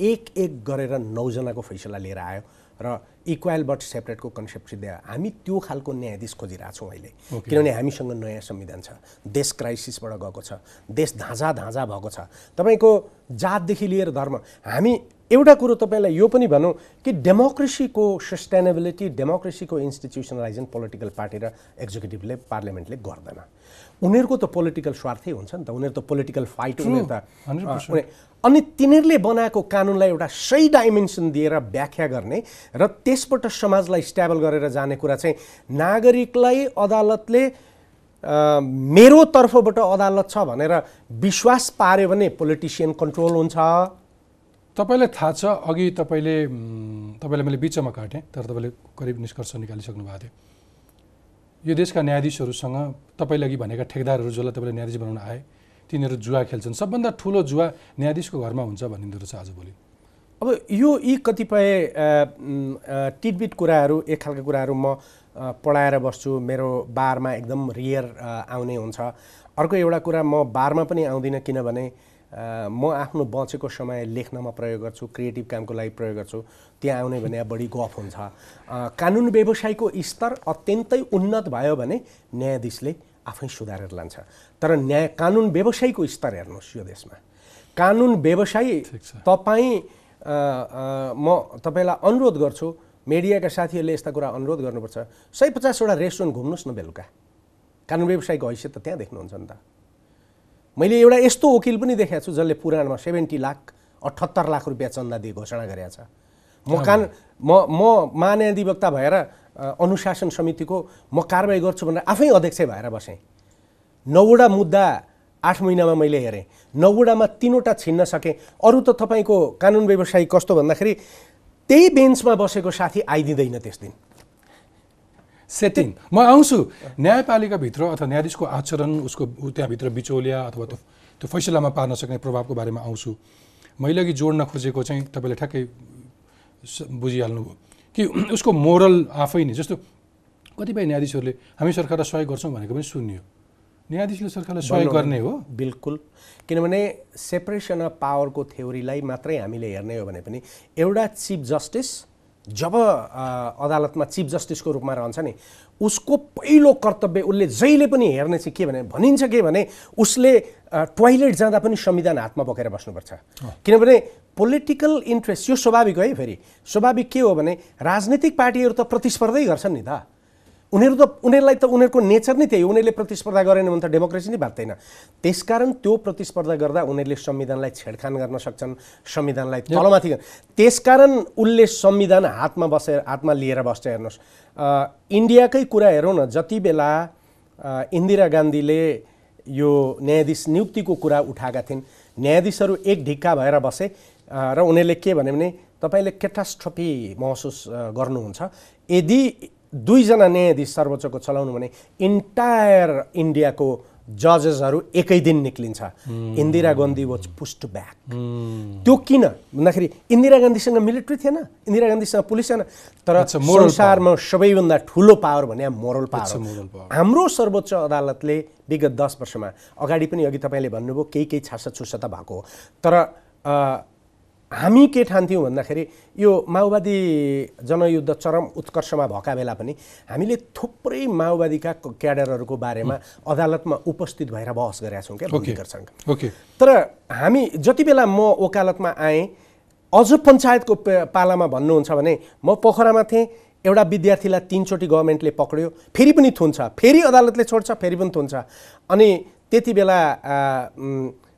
[SPEAKER 2] एक एक गरेर नौजनाको फैसला लिएर आयो। र इक्वाल बट सेपरेटको कन्सेप्ट सिद्ध्यायो हामी त्यो खालको न्यायाधीश खोजिरहेछौँ अहिले। किनभने हामीसँग नयाँ संविधान छ। देश क्राइसिसबाट गएको छ। देश धाँजा धाँजा भएको छ। तपाईँको जातदेखि लिएर धर्म। हामी एउटा कुरो तपाईँलाई यो पनि भनौँ कि डेमोक्रेसीको सस्टेनेबिलिटी डेमोक्रेसीको इन्स्टिट्युसनलाइजेसन पोलिटिकल पार्टी र एक्जिक्युटिभले पार्लियामेन्टले गर्दैन। उनीहरूको त पोलिटिकल स्वार्थै हुन्छ नि त। उनीहरू त पोलिटिकल फाइट उनीहरू त
[SPEAKER 1] 100%
[SPEAKER 2] अ, उनी- अनि तिनीहरूले बनाएको कानुनलाई एउटा सही डाइमेन्सन दिएर व्याख्या गर्ने र त्यसबाट समाजलाई स्ट्याबल गरेर जाने कुरा चाहिँ नागरिकलाई अदालतले मेरो तर्फबाट अदालत छ भनेर विश्वास पार्यो भने पोलिटिसियन कन्ट्रोल हुन्छ।
[SPEAKER 1] तपाईँलाई थाहा छ अघि तपाईँले तपाईँलाई मैले बिचमा काटेँ तर तपाईँले करिब निष्कर्ष निकालिसक्नु भएको थियो। यो देशका न्यायाधीशहरूसँग तपाईँले अघि भनेका ठेकदारहरू जसलाई तपाईँले न्यायाधीश बनाउन आए तिनीहरू जुवा खेल्छन्। सबभन्दा ठुलो जुवा न्यायाधीशको घरमा हुन्छ भनिँदो रहेछ आजभोलि
[SPEAKER 2] अब यो यी कतिपय टिटबिट कुराहरू एक खालका कुराहरू म पढाएर बस्छु। मेरो बारमा एकदम रियर आउने हुन्छ। अर्को एउटा कुरा म बारमा पनि आउँदिनँ किनभने म आफ्नो बचेको समय लेख्नमा प्रयोग गर्छु क्रिएटिभ कामको लागि प्रयोग गर्छु। त्यहाँ आउने भने बढी गफ हुन्छ। कानुन व्यवसायको स्तर अत्यन्तै उन्नत भयो भने न्यायाधीशले आफै सुधारेर लान्छ। तर न्याय कानुन व्यवसायको स्तर हेर्नुहोस् यो देशमा। कानुन व्यवसायी। तपाईँ म तपाईँलाई अनुरोध गर्छु मिडियाका साथीहरूले यस्ता कुरा अनुरोध गर्नुपर्छ। सय पचासवटा रेस्टुरेन्ट घुम्नुहोस् न बेलुका। कानुन व्यवसायको हैसियत त त्यहाँ देख्नुहुन्छ नि त। मैले एउटा यस्तो वकिल पनि देखाएको छु जसले पुराणमा सेभेन्टी लाख अठहत्तर लाख रुपियाँ चन्दा दिए घोषणा गरेको छ। म कान म म महान्याधिवक्ता भएर अनुशासन समितिको म कारवाही गर्छु भनेर आफै अध्यक्ष भएर बसेँ। नौवटा मुद्दा आठ महिनामा मैले हेरेँ। नौवटामा तिनवटा छिन्न सकेँ। अरू त तपाईँको कानुन व्यवसायी कस्तो भन्दाखेरि त्यही बेन्चमा बसेको साथी आइदिँदैन त्यस दिन।
[SPEAKER 1] सेटिङ म आउँछु। न्यायपालिकाभित्र अथवा न्यायाधीशको आचरण उसको त्यहाँभित्र बिचौलिया अथवा त्यो त्यो फैसलामा पार्न सक्ने प्रभावको बारेमा आउँछु। मैले अघि जोड्न खोजेको चाहिँ तपाईँले ठ्याक्कै बुझिहाल्नुभयो कि उसको मोरल आफै नै जस्तो कतिपय न्यायाधीशहरूले हामी सरकारलाई सहयोग गर्छौँ भनेको पनि सुनियो। न्यायाधीशले सरकारलाई सहयोग गर्ने हो।
[SPEAKER 2] बिल्कुल। किनभने सेपरेसन अफ पावरको थ्योरीलाई मात्रै हामीले हेर्ने हो भने पनि एउटा चिफ जस्टिस जब अदालतमा चिफ जस्टिसको रूपमा रहन्छ नि उसको पहिलो कर्तव्य उसले जहिले पनि हेर्ने चाहिँ के भने भनिन्छ के भने उसले टोइलेट जाँदा पनि संविधान हातमा बोकेर बस्नुपर्छ। किनभने पोलिटिकल इन्ट्रेस्ट यो स्वाभाविक है फेरि। स्वाभाविक के हो भने राजनीतिक पार्टीहरू त प्रतिस्पर्धै गर्छन् नि त। उनीहरू त उनीहरूलाई त उनीहरूको नेचर नै त्यही उनीहरूले प्रतिस्पर्धा गरेन भने त डेमोक्रेसी नै बाँच्दैन। त्यसकारण त्यो प्रतिस्पर्धा गर्दा उनीहरूले संविधानलाई छेडखान गर्न सक्छन् संविधानलाई तलमाथि त्यसकारण उसले संविधान हातमा बसेर हातमा लिएर बस्छ हेर्नुहोस्। इन्डियाकै कुरा हेरौँ न जति बेला इन्दिरा गान्धीले यो न्यायाधीश नियुक्तिको कुरा उठाएका थिइन्। न्यायाधीशहरू एक ढिक्का भएर बसे र उनीहरूले के भने भने तपाईँले क्याटास्ट्रफी महसुस गर्नुहुन्छ। यदि दुईजना न्यायाधीश सर्वोच्चको चलाउनु भने इन्टायर इन्डियाको जजेसहरू एकै दिन निक्लिन्छ। Indira Gandhi was pushed back त्यो किन? भन्दाखेरि इन्दिरा गान्धीसँग मिलिट्री थिएन। इन्दिरा गान्धीसँग पुलिस थिएन। तर संसारमा सबैभन्दा ठुलो पावर भने मोरल पावर. हाम्रो सर्वोच्च अदालतले विगत दस वर्षमा अगाडि पनि अघि तपाईँले भन्नुभयो केही केही छासा छुसा त भएको हो। तर हामी के ठान्थ्यौँ भन्दाखेरि यो माओवादी जनयुद्ध चरम उत्कर्षमा भएका बेला पनि हामीले थुप्रै माओवादीका क्याडरहरूको बारेमा अदालतमा उपस्थित भएर बहस गरेका छौँ क्या करसँग
[SPEAKER 1] ओके।
[SPEAKER 2] तर हामी जति बेला म वकालतमा आएँ अझ पञ्चायतको पालामा भन्नुहुन्छ भने म पोखरामा थिएँ एउटा विद्यार्थीलाई तिनचोटि गभर्मेन्टले पक्रियो फेरि पनि थुन्छ फेरि अदालतले छोड्छ फेरि पनि थुन्छ। अनि त्यति बेला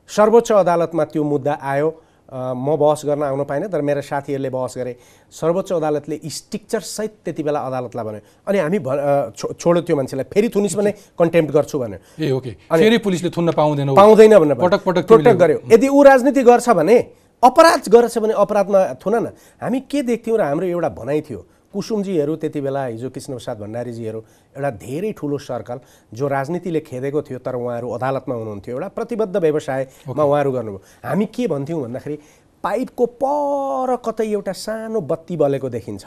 [SPEAKER 2] सर्वोच्च अदालतमा त्यो मुद्दा आयो। म बहस गर्न आउन पाइनँ तर मेरा साथीहरूले बहस गरे। सर्वोच्च अदालतले स्टिक्चरसहित त्यति बेला अदालतलाई भन्यो। अनि हामी भ छोड्यो त्यो मान्छेलाई। फेरि थुनिस् भने कन्टेम्प्ट गर्छु भन्यो।
[SPEAKER 1] ए ओके। फेरि पुलिसले थुन्न पाउँदैन
[SPEAKER 2] पाउँदैन भनेर।
[SPEAKER 1] पटक पटक
[SPEAKER 2] प्रोटेक्ट गर्यो। यदि ऊ राजनीति गर्छ भने अपराध गर्छ भने अपराधमा थुन न हामी के देख्थ्यौँ र हाम्रो एउटा भनाइ थियो कुसुमजीहरू त्यति बेला हिजो कृष्णप्रसाद भण्डारीजीहरू एउटा धेरै ठुलो सर्कल जो राजनीतिले खेदेको थियो तर उहाँहरू अदालतमा हुनुहुन्थ्यो। एउटा प्रतिबद्ध व्यवसायमा उहाँहरू गर्नुभयो। हामी के भन्थ्यौँ भन्दाखेरि पाइपको पर कतै एउटा सानो बत्ती बलेको देखिन्छ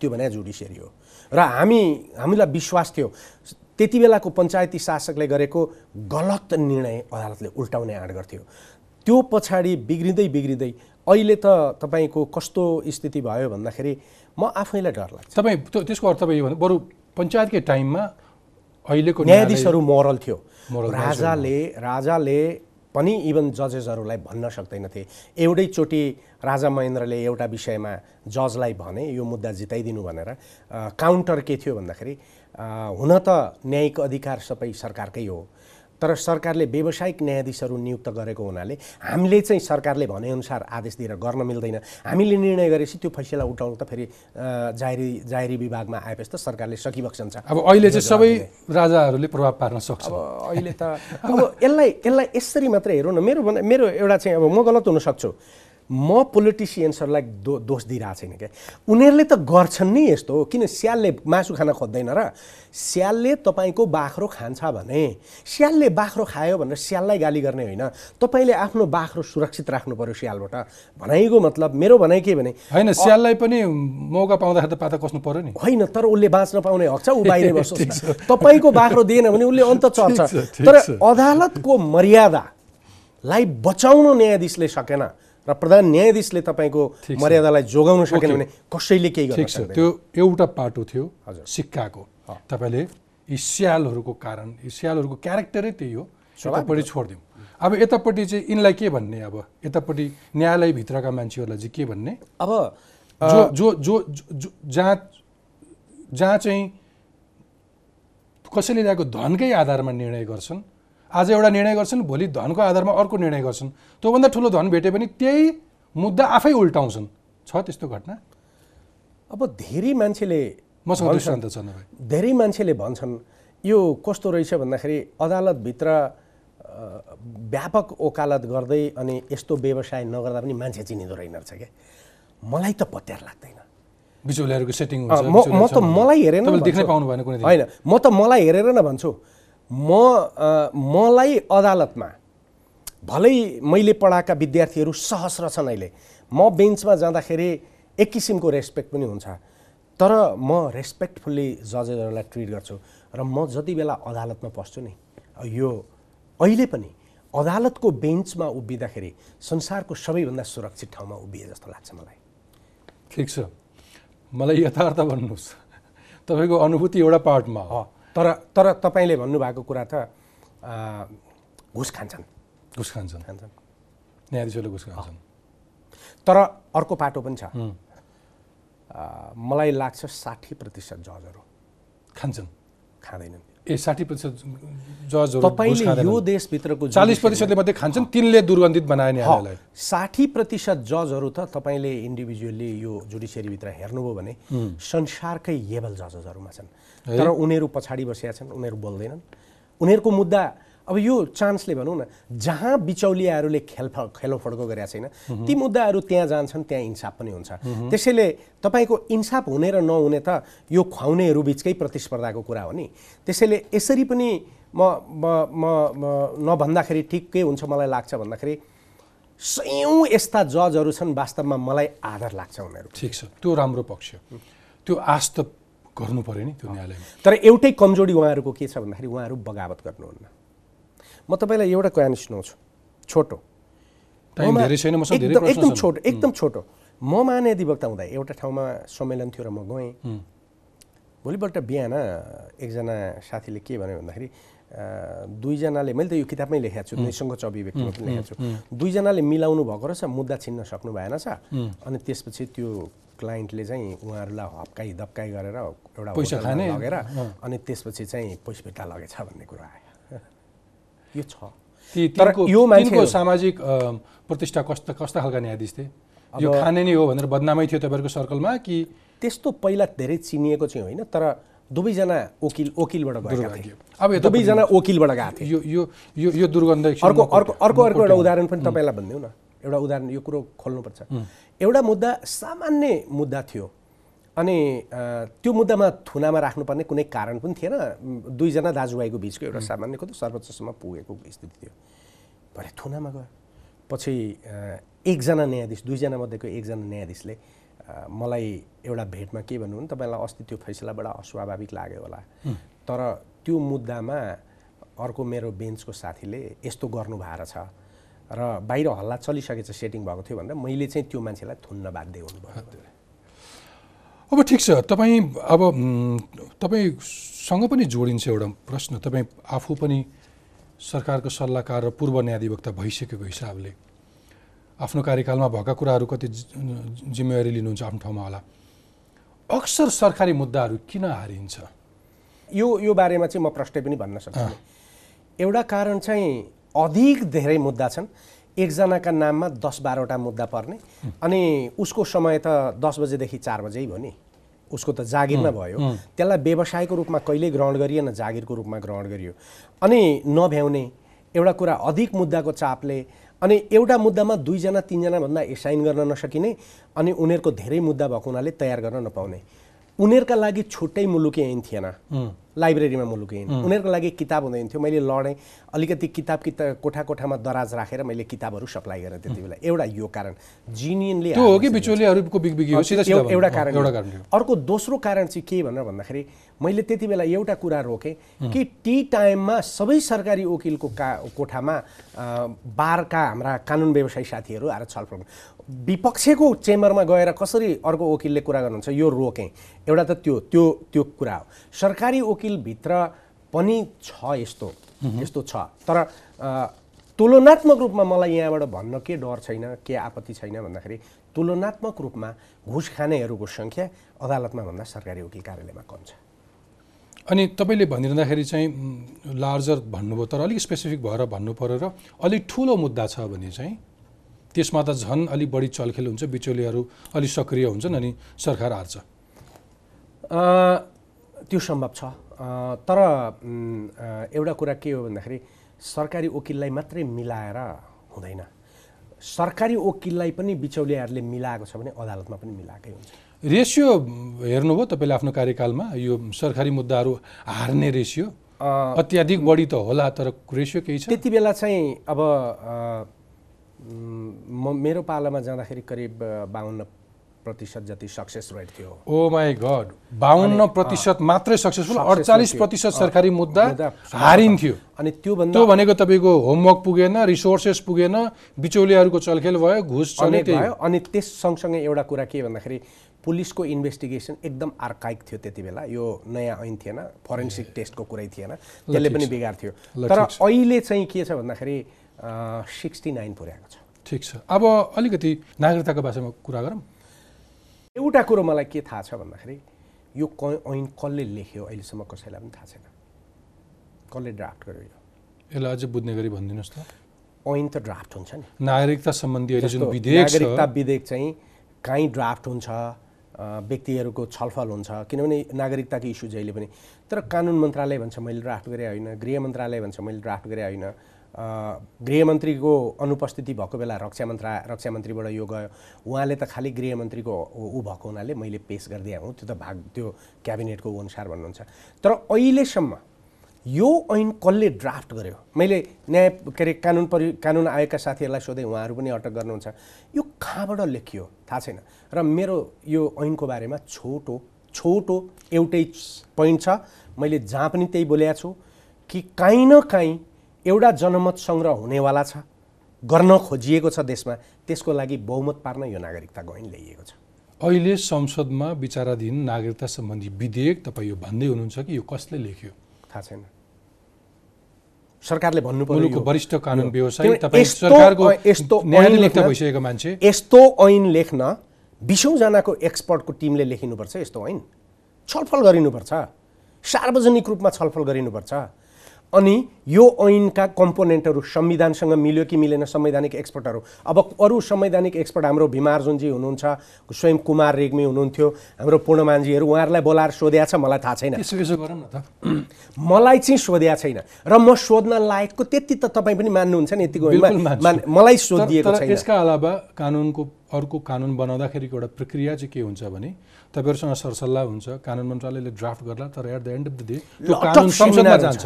[SPEAKER 2] त्यो भने जुडिसियरी हो। र हामी हामीलाई विश्वास थियो। त्यति बेलाको पञ्चायती शासकले गरेको गलत निर्णय अदालतले उल्टाउने आँट गर्थ्यो। त्यो पछाडि बिग्रिँदै बिग्रिँदै अहिले त तपाईँको कस्तो स्थिति भयो भन्दाखेरि म आफैलाई डर लाग्छ।
[SPEAKER 1] तपाईँ त्यो- त्यसको अर्थ तपाईँ यो भन्नु बरु पञ्चायतकै टाइममा अहिलेको
[SPEAKER 2] न्यायाधीशहरू मोरल थियो। राजाले राजाले पनि इभन जजेसहरूलाई भन्न सक्दैनथे। एउटैचोटि राजा महेन्द्रले एउटा विषयमा जजलाई भने यो मुद्दा जिताइदिनु भनेर काउन्टर के थियो भन्दाखेरि हुन त न्यायिक अधिकार सबै सरकारकै हो। तर सरकारले व्यावसायिक न्यायाधीशहरू नियुक्त गरेको हुनाले हामीले चाहिँ सरकारले भनेअनुसार आदेश दिएर गर्न मिल्दैन। हामीले निर्णय गरेपछि त्यो फैसला उठाउनु त फेरि जाहेरी जाहेरी विभागमा आएपछि त सरकारले सकिबक्सन्छ
[SPEAKER 1] अब अहिले चाहिँ सबै राजाहरूले प्रभाव पार्न सक्छ।
[SPEAKER 2] अब अहिले त अब यसलाई यसलाई यसरी मात्रै हेरौँ न। मेरो मेरो एउटा चाहिँ अब म गलत हुन सक्छु। म पोलिटिसियन्सहरूलाई दो दोष दिइरहेको छैन क्या। उनीहरूले त गर्छन् नि यस्तो किन स्यालले मासु खान खोज्दैन र? स्यालले तपाईँको बाख्रो खान्छ भने स्यालले बाख्रो खायो भनेर स्याललाई गाली गर्ने होइन। तपाईँले आफ्नो बाख्रो सुरक्षित राख्नु पर्यो स्यालबाट। भनाइको मतलब मेरो भनाइ के भने
[SPEAKER 1] होइन स्याललाई पनि मौका पाउँदाखेरि त पाता कस्नु पर्यो नि।
[SPEAKER 2] होइन तर उसले बाँच्न पाउने हक छ ऊ बाहिर बसोस् न। तपाईँको बाख्रो दिएन भने उसले अन्त चल्छ
[SPEAKER 1] ठिक छ, ठिक
[SPEAKER 2] तर। अदालतको मर्यादालाई बचाउन न्यायाधीशले सकेन। र प्रधान न्यायाधीशले तपाईँको। मर्यादालाई जोगाउन सकेन। भने कसैले केही गर्न
[SPEAKER 1] ठिक छ।
[SPEAKER 2] सक्दैन।
[SPEAKER 1] त्यो एउटा पाटो थियो। सिक्काको। तपाईँले यी स्यालहरूको कारण यी स्यालहरूको क्यारेक्टरै त्यही हो। यतापट्टि छोडिदिउँ। अब यतापट्टि चाहिँ यिनलाई के भन्ने अब? यतापट्टि न्यायालयभित्रका मान्छेहरूलाई चाहिँ के भन्ने?
[SPEAKER 2] अब
[SPEAKER 1] जो जो- जो जहाँ जहाँ चाहिँ कसैले ल्याएको धनकै आधारमा निर्णय गर्छन् आज एउटा निर्णय गर्छन् भोलि धनको आधारमा अर्को निर्णय गर्छन्। त्योभन्दा ठुलो धन भेटे पनि त्यही मुद्दा आफै उल्टाउँछन्। छ त्यस्तो घटना?
[SPEAKER 2] अब धेरै मान्छेले
[SPEAKER 1] मसँग दृष्टान्त छ
[SPEAKER 2] धेरै मान्छेले भन्छन् यो कस्तो रहेछ भन्दाखेरि अदालतभित्र व्यापक ओकालत गर्दै अनि यस्तो व्यवसाय नगर्दा पनि मान्छे चिनिँदो रहेन रहेछ क्या। मलाई त पत्यार लाग्दैन।
[SPEAKER 1] बिचौलियाहरूको सेटिङ
[SPEAKER 2] म त मलाई हेरेर होइन म त मलाई हेरेर नै भन्छु। म मलाई अदालतमा भलै मैले पढाएका विद्यार्थीहरू सहस्र छन् अहिले। म बेन्चमा जाँदाखेरि एक किसिमको रेस्पेक्ट पनि हुन्छ। तर म रेस्पेक्टफुल्ली जजेसहरूलाई ट्रिट गर्छु र म जति बेला अदालतमा पस्छु नि यो अहिले पनि अदालतको बेन्चमा उभिँदाखेरि संसारको सबैभन्दा सुरक्षित ठाउँमा उभिए जस्तो लाग्छ मलाई।
[SPEAKER 1] ठिक छ। मलाई यथार्थ भन्नुहोस्। तपाईँको अनुभूति एउटा पार्टमा हो।
[SPEAKER 2] तर तर तपाईँले भन्नुभएको कुरा त घुस खान्छन्।
[SPEAKER 1] घुस खान्छन्।
[SPEAKER 2] खान्छन्।
[SPEAKER 1] न्यायाधीशहरूले घुस खान्छन्।
[SPEAKER 2] तर अर्को पाटो पनि छ। मलाई लाग्छ साठी प्रतिशत जजहरू।
[SPEAKER 1] खान्छन्।
[SPEAKER 2] खाँदैनन्।
[SPEAKER 1] ए साठी प्रतिशत जजहरू
[SPEAKER 2] तपाईँले यो देशभित्रको
[SPEAKER 1] चालिस प्रतिशतले मात्रै खान्छन् तिनले दुर्गन्धित बनाए न्यायालयलाई
[SPEAKER 2] साठी प्रतिशत जजहरू त तपाईँले इन्डिभिजुअली यो जुडिसियरीभित्र हेर्नुभयो भने संसारकै लेभल जजेसहरूमा छन्। तर उनीहरू पछाडि बसेका छन् उनीहरू बोल्दैनन्। उनीहरूको मुद्दा अब यो चान्सले भनौँ न जहाँ बिचौलियाहरूले खेलफ खेलोफड्को गरेका छैन ती मुद्दाहरू त्यहाँ जान्छन् त्यहाँ इन्साफ पनि हुन्छ। त्यसैले तपाईँको इन्साफ हुने र नहुने त यो खुवाउनेहरू बिचकै प्रतिस्पर्धाको कुरा हो नि। त्यसैले यसरी पनि म म म नभन्दाखेरि ठिकै हुन्छ मलाई लाग्छ भन्दाखेरि सयौँ यस्ता जजहरू छन् वास्तवमा मलाई आदर लाग्छ उनीहरू।
[SPEAKER 1] ठिक छ। त्यो राम्रो पक्ष। त्यो आश त गर्नु पऱ्यो नि त्यो न्यायालयमा।
[SPEAKER 2] तर एउटै कमजोरी उहाँहरूको के छ भन्दाखेरि उहाँहरू बगावत गर्नुहुन्न। म तपाईँलाई एउटा कहानी सुनाउँछु। छोटो। एकदम। छोटो एकदम छोटो। म महाधिवक्ता हुँदा एउटा ठाउँमा सम्मेलन थियो र म गएँ। भोलिपल्ट बिहान एकजना साथीले के भन्यो भन्दाखेरि दुईजनाले मैले त यो किताबमै लेखेको छु निसङ्गोच अभिव्यक्तिमा पनि लेखेको छु। दुईजनाले मिलाउनु भएको रहेछ मुद्दा छिन्न सक्नु भएन छ। अनि त्यसपछि त्यो क्लाइन्टले चाहिँ उहाँहरूलाई हप्काइ दप्काइ गरेर एउटा
[SPEAKER 1] पैसा?
[SPEAKER 2] लगेर अनि त्यसपछि चाहिँ पैसा फिर्ता लगेछ भन्ने कुरो आयो। यो छ। तर यो मान्छे
[SPEAKER 1] तिनको सामाजिक प्रतिष्ठा कस्ता कस्ता खालका न्यायाधीश थिए। यो खाने नै हो भनेर बदनामै थियो तपाईँहरूको सर्कलमा कि
[SPEAKER 2] त्यस्तो पहिला धेरै चिनिएको चाहिँ होइन तर दुवैजना वकिल वकिलबाट गएका थिए।
[SPEAKER 1] अब
[SPEAKER 2] दुवैजना वकिलबाट गएको थिए।
[SPEAKER 1] यो यो यो दुर्गन्ध
[SPEAKER 2] अर्को अर्को अर्को अर्को एउटा उदाहरण पनि तपाईँलाई भनिदिउँ न। एउटा उदाहरण यो कुरो खोल्नुपर्छ। एउटा मुद्दा सामान्य मुद्दा थियो। अनि त्यो मुद्दामा थुनामा राख्नुपर्ने कुनै कारण पनि थिएन। दुईजना दाजुभाइको बिचको एउटा सामान्य कति सर्वोच्चसम्म पुगेको स्थिति थियो। भरे थुनामा गयो। पछि एकजना न्यायाधीश दुईजना मध्येको एकजना न्यायाधीशले मलाई एउटा भेटमा के भन्नु भने तपाईँलाई अस्ति त्यो फैसला बडा अस्वाभाविक लाग्यो होला। तर त्यो मुद्दामा अर्को मेरो बेन्चको साथीले यस्तो गर्नु भएको छ। र बाहिर हल्ला चलिसकेछ सेटिङ भएको थियो भनेर मैले चाहिँ त्यो मान्छेलाई थुन्न बाध्य हुनुभयो
[SPEAKER 1] अब ठिक छ। तपाईँ अब तपाईँसँग पनि जोडिन्छ एउटा प्रश्न। तपाईँ आफू पनि सरकारको सल्लाहकार र पूर्व न्यायाधिवक्ता भइसकेको हिसाबले आफ्नो कार्यकालमा भएका कुराहरू कति जिम्मेवारी लिनुहुन्छ आफ्नो ठाउँमा होला। अक्सर सरकारी मुद्दाहरू किन हारिन्छ?
[SPEAKER 2] यो यो बारेमा चाहिँ म प्रश्न पनि भन्न सक्छु। एउटा कारण चाहिँ अधिक धेरै मुद्दा छन्। एकजनाका नाममा दस बाह्रवटा मुद्दा पर्ने। अनि उसको समय त दस बजेदेखि चार बजे भयो नि। उसको त जागिरमा भयो। त्यसलाई व्यवसायको रूपमा कहिल्यै ग्रहण गरिएन जागिरको रूपमा ग्रहण गरियो। अनि नभ्याउने एउटा कुरा अधिक मुद्दाको चापले अनि एउटा मुद्दामा दुईजना तिनजना भन्दा एसाइन गर्न नसकिने अनि उनीहरूको धेरै मुद्दा भएको हुनाले तयार गर्न नपाउने। उनीहरूका लागि छुट्टै मुलुकी ऐन थिएन। लाइब्रेरीमा मुलुकी ऐन उनीहरूको लागि किताब हुँदैन थियो। मैले लडेँ। अलिकति किताब किता कोठा कोठामा दराज राखेर मैले किताबहरू सप्लाई गरेँ त्यति बेला। एउटा यो कारण। जिनियनले एउटा। कारण अर्को दोस्रो कारण चाहिँ के भनेर भन्दाखेरि मैले त्यति बेला एउटा कुरा रोकेँ कि टी टाइममा सबै सरकारी वकिलको का कोठामा बारका हाम्रा कानुन व्यवसायी साथीहरू आएर छलफल। विपक्षको चेम्बरमा गएर कसरी अर्को वकिलले कुरा गर्नुहुन्छ यो रोकेँ। एउटा त त्यो त्यो त्यो कुरा हो। सरकारी वकिलभित्र पनि छ यस्तो यस्तो छ। तर तुलनात्मक रूपमा मलाई यहाँबाट भन्न के डर छैन के आपत्ति छैन भन्दाखेरि तुलनात्मक रूपमा घुस खानेहरूको सङ्ख्या अदालतमा भन्दा सरकारी वकिल कार्यालयमा कम छ।
[SPEAKER 1] अनि तपाईँले भनिरहँदाखेरि चाहिँ लार्जर भन्नुभयो तर अलिक स्पेसिफिक भएर भन्नु पऱ्यो र अलिक ठुलो मुद्दा छ भने चाहिँ त्यसमा त झन् अलिक बढी चलखेल हुन्छ बिचौलियाहरू अलिक सक्रिय हुन्छन् अनि सरकार हार्छ।
[SPEAKER 2] त्यो सम्भव छ। तर एउटा कुरा के हो भन्दाखेरि सरकारी वकिललाई मात्रै मिलाएर हुँदैन। सरकारी वकिललाई पनि बिचौलियाहरूले मिलाएको छ भने अदालतमा पनि मिलाएकै हुन्छ।
[SPEAKER 1] रेसियो हेर्नुभयो तपाईँले आफ्नो कार्यकालमा यो सरकारी मुद्दाहरू हार्ने रेसियो। अत्याधिक बढी त होला तर रेसियो केही छ?
[SPEAKER 2] त्यति बेला चाहिँ अब म मेरो पालामा जाँदाखेरि करिब बाहन्न प्रतिशत जति सक्सेस रेट थियो।
[SPEAKER 1] ओ माई गड बाहन्न प्रतिशत मात्रै सक्सेसफुल अडचालिस। प्रतिशत सरकारी मुद्दा हारिन्थ्यो।
[SPEAKER 2] अनि त्योभन्दा
[SPEAKER 1] त्यो भनेको तपाईँको होमवर्क पुगेन रिसोर्सेस पुगेन बिचौलियाहरूको चलखेल भयो घुस चल्ने
[SPEAKER 2] भयो। अनि त्यस सँगसँगै एउटा कुरा के भन्दाखेरि पुलिसको इन्भेस्टिगेसन एकदम आर्काइक थियो त्यति बेला। यो नयाँ ऐन थिएन फरेन्सिक टेस्टको कुरै थिएन। त्यसले पनि बिगार थियो। तर। अहिले चाहिँ के छ भन्दाखेरि सिक्सटी नाइन पुर्याएको छ।
[SPEAKER 1] ठिक छ। अब अलिकति नागरिकताको बारेमा कुरा गरौँ।
[SPEAKER 2] एउटा कुरो मलाई के थाहा छ भन्दाखेरि यो क- ऐन कसले लेख्यो अहिलेसम्म कसैलाई पनि थाहा छैन। कसले ड्राफ्ट गर्यो यो?
[SPEAKER 1] यसलाई अझै बुझ्ने गरी भनिदिनुहोस् त।
[SPEAKER 2] ऐन त ड्राफ्ट हुन्छ नि।
[SPEAKER 1] नागरिकता सम्बन्धी अहिले जुन विधेयक
[SPEAKER 2] नागरिकता विधेयक चाहिँ काहीँ ड्राफ्ट हुन्छ व्यक्तिहरूको छलफल हुन्छ किनभने नागरिकताको इस्यु जहिले पनि। तर कानुन मन्त्रालय भन्छ मैले ड्राफ्ट गरेँ होइन। गृह मन्त्रालय भन्छ मैले ड्राफ्ट गरेँ होइन। गृहमन्त्रीको अनुपस्थिति भएको बेला रक्षा मन्त्रा रक्षा मन्त्रीबाट यो गयो। उहाँले त खालि गृहमन्त्रीको ऊ भएको हुनाले मैले पेस गरिदिएँ हुँ। त्यो त भाग त्यो क्याबिनेटको अनुसार भन्नुहुन्छ। तर अहिलेसम्म यो ऐन कसले ड्राफ्ट गर्यो? मैले न्याय के अरे कानुन परि कानुन आयोगका साथीहरूलाई सोधेँ उहाँहरू पनि अटक गर्नुहुन्छ। यो कहाँबाट लेखियो? थाहा छैन। र मेरो यो ऐनको बारेमा छोटो छोटो एउटै पोइन्ट छ। मैले जहाँ पनि त्यही बोलेको छु कि काहीँ न काहीँ एउटा जनमत सङ्ग्रह हुनेवाला छ गर्न खोजिएको छ देशमा। त्यसको लागि बहुमत पार्न यो नागरिकताको ऐन ल्याइएको छ।
[SPEAKER 1] अहिले संसदमा विचाराधीन नागरिकता सम्बन्धी विधेयक तपाईँ यो भन्दै हुनुहुन्छ कि यो कसले लेख्यो?
[SPEAKER 2] थाहा छैन। सरकारले भन्नु पर्यो
[SPEAKER 1] वरिष्ठ कानुन व्यवसायी सरकारको
[SPEAKER 2] यस्तो ऐन
[SPEAKER 1] न्यायाधिवक्ता
[SPEAKER 2] लेख्न-
[SPEAKER 1] भइसकेको मान्छे।
[SPEAKER 2] यस्तो ऐन लेख्न बिसौँजनाको एक्सपर्टको टिमले लेखिनुपर्छ यस्तो ऐन। छलफल गरिनुपर्छ। सार्वजनिक रूपमा छलफल गरिनुपर्छ। अनि यो ऐनका कम्पोनेन्टहरू संविधानसँग मिल्यो कि मिलेन संवैधानिक एक्सपर्टहरू? अब अरू संवैधानिक एक्सपर्ट हाम्रो भीमार्जुनजी हुनुहुन्छ स्वयं कुमार रेग्मी हुनुहुन्थ्यो हाम्रो पूर्णमानजीहरू उहाँहरूलाई बोलाएर सोध्या छ मलाई थाहा छैन। मलाई चाहिँ सोध्या छैन र म सोध्न लायकको त्यति त तपाईँ पनि मान्नुहुन्छ नि यतिको मलाई सोधिएको छैन।
[SPEAKER 1] यसका अलावा कानुनको अर्को कानुन बनाउँदाखेरिको एउटा प्रक्रिया चाहिँ के हुन्छ भने तपाईँहरूसँग सरसल्लाह हुन्छ कानुन मन्त्रालयले ड्राफ्ट गर्ला तर at the end of the day त्यो कानुन संसदमा जान्छ।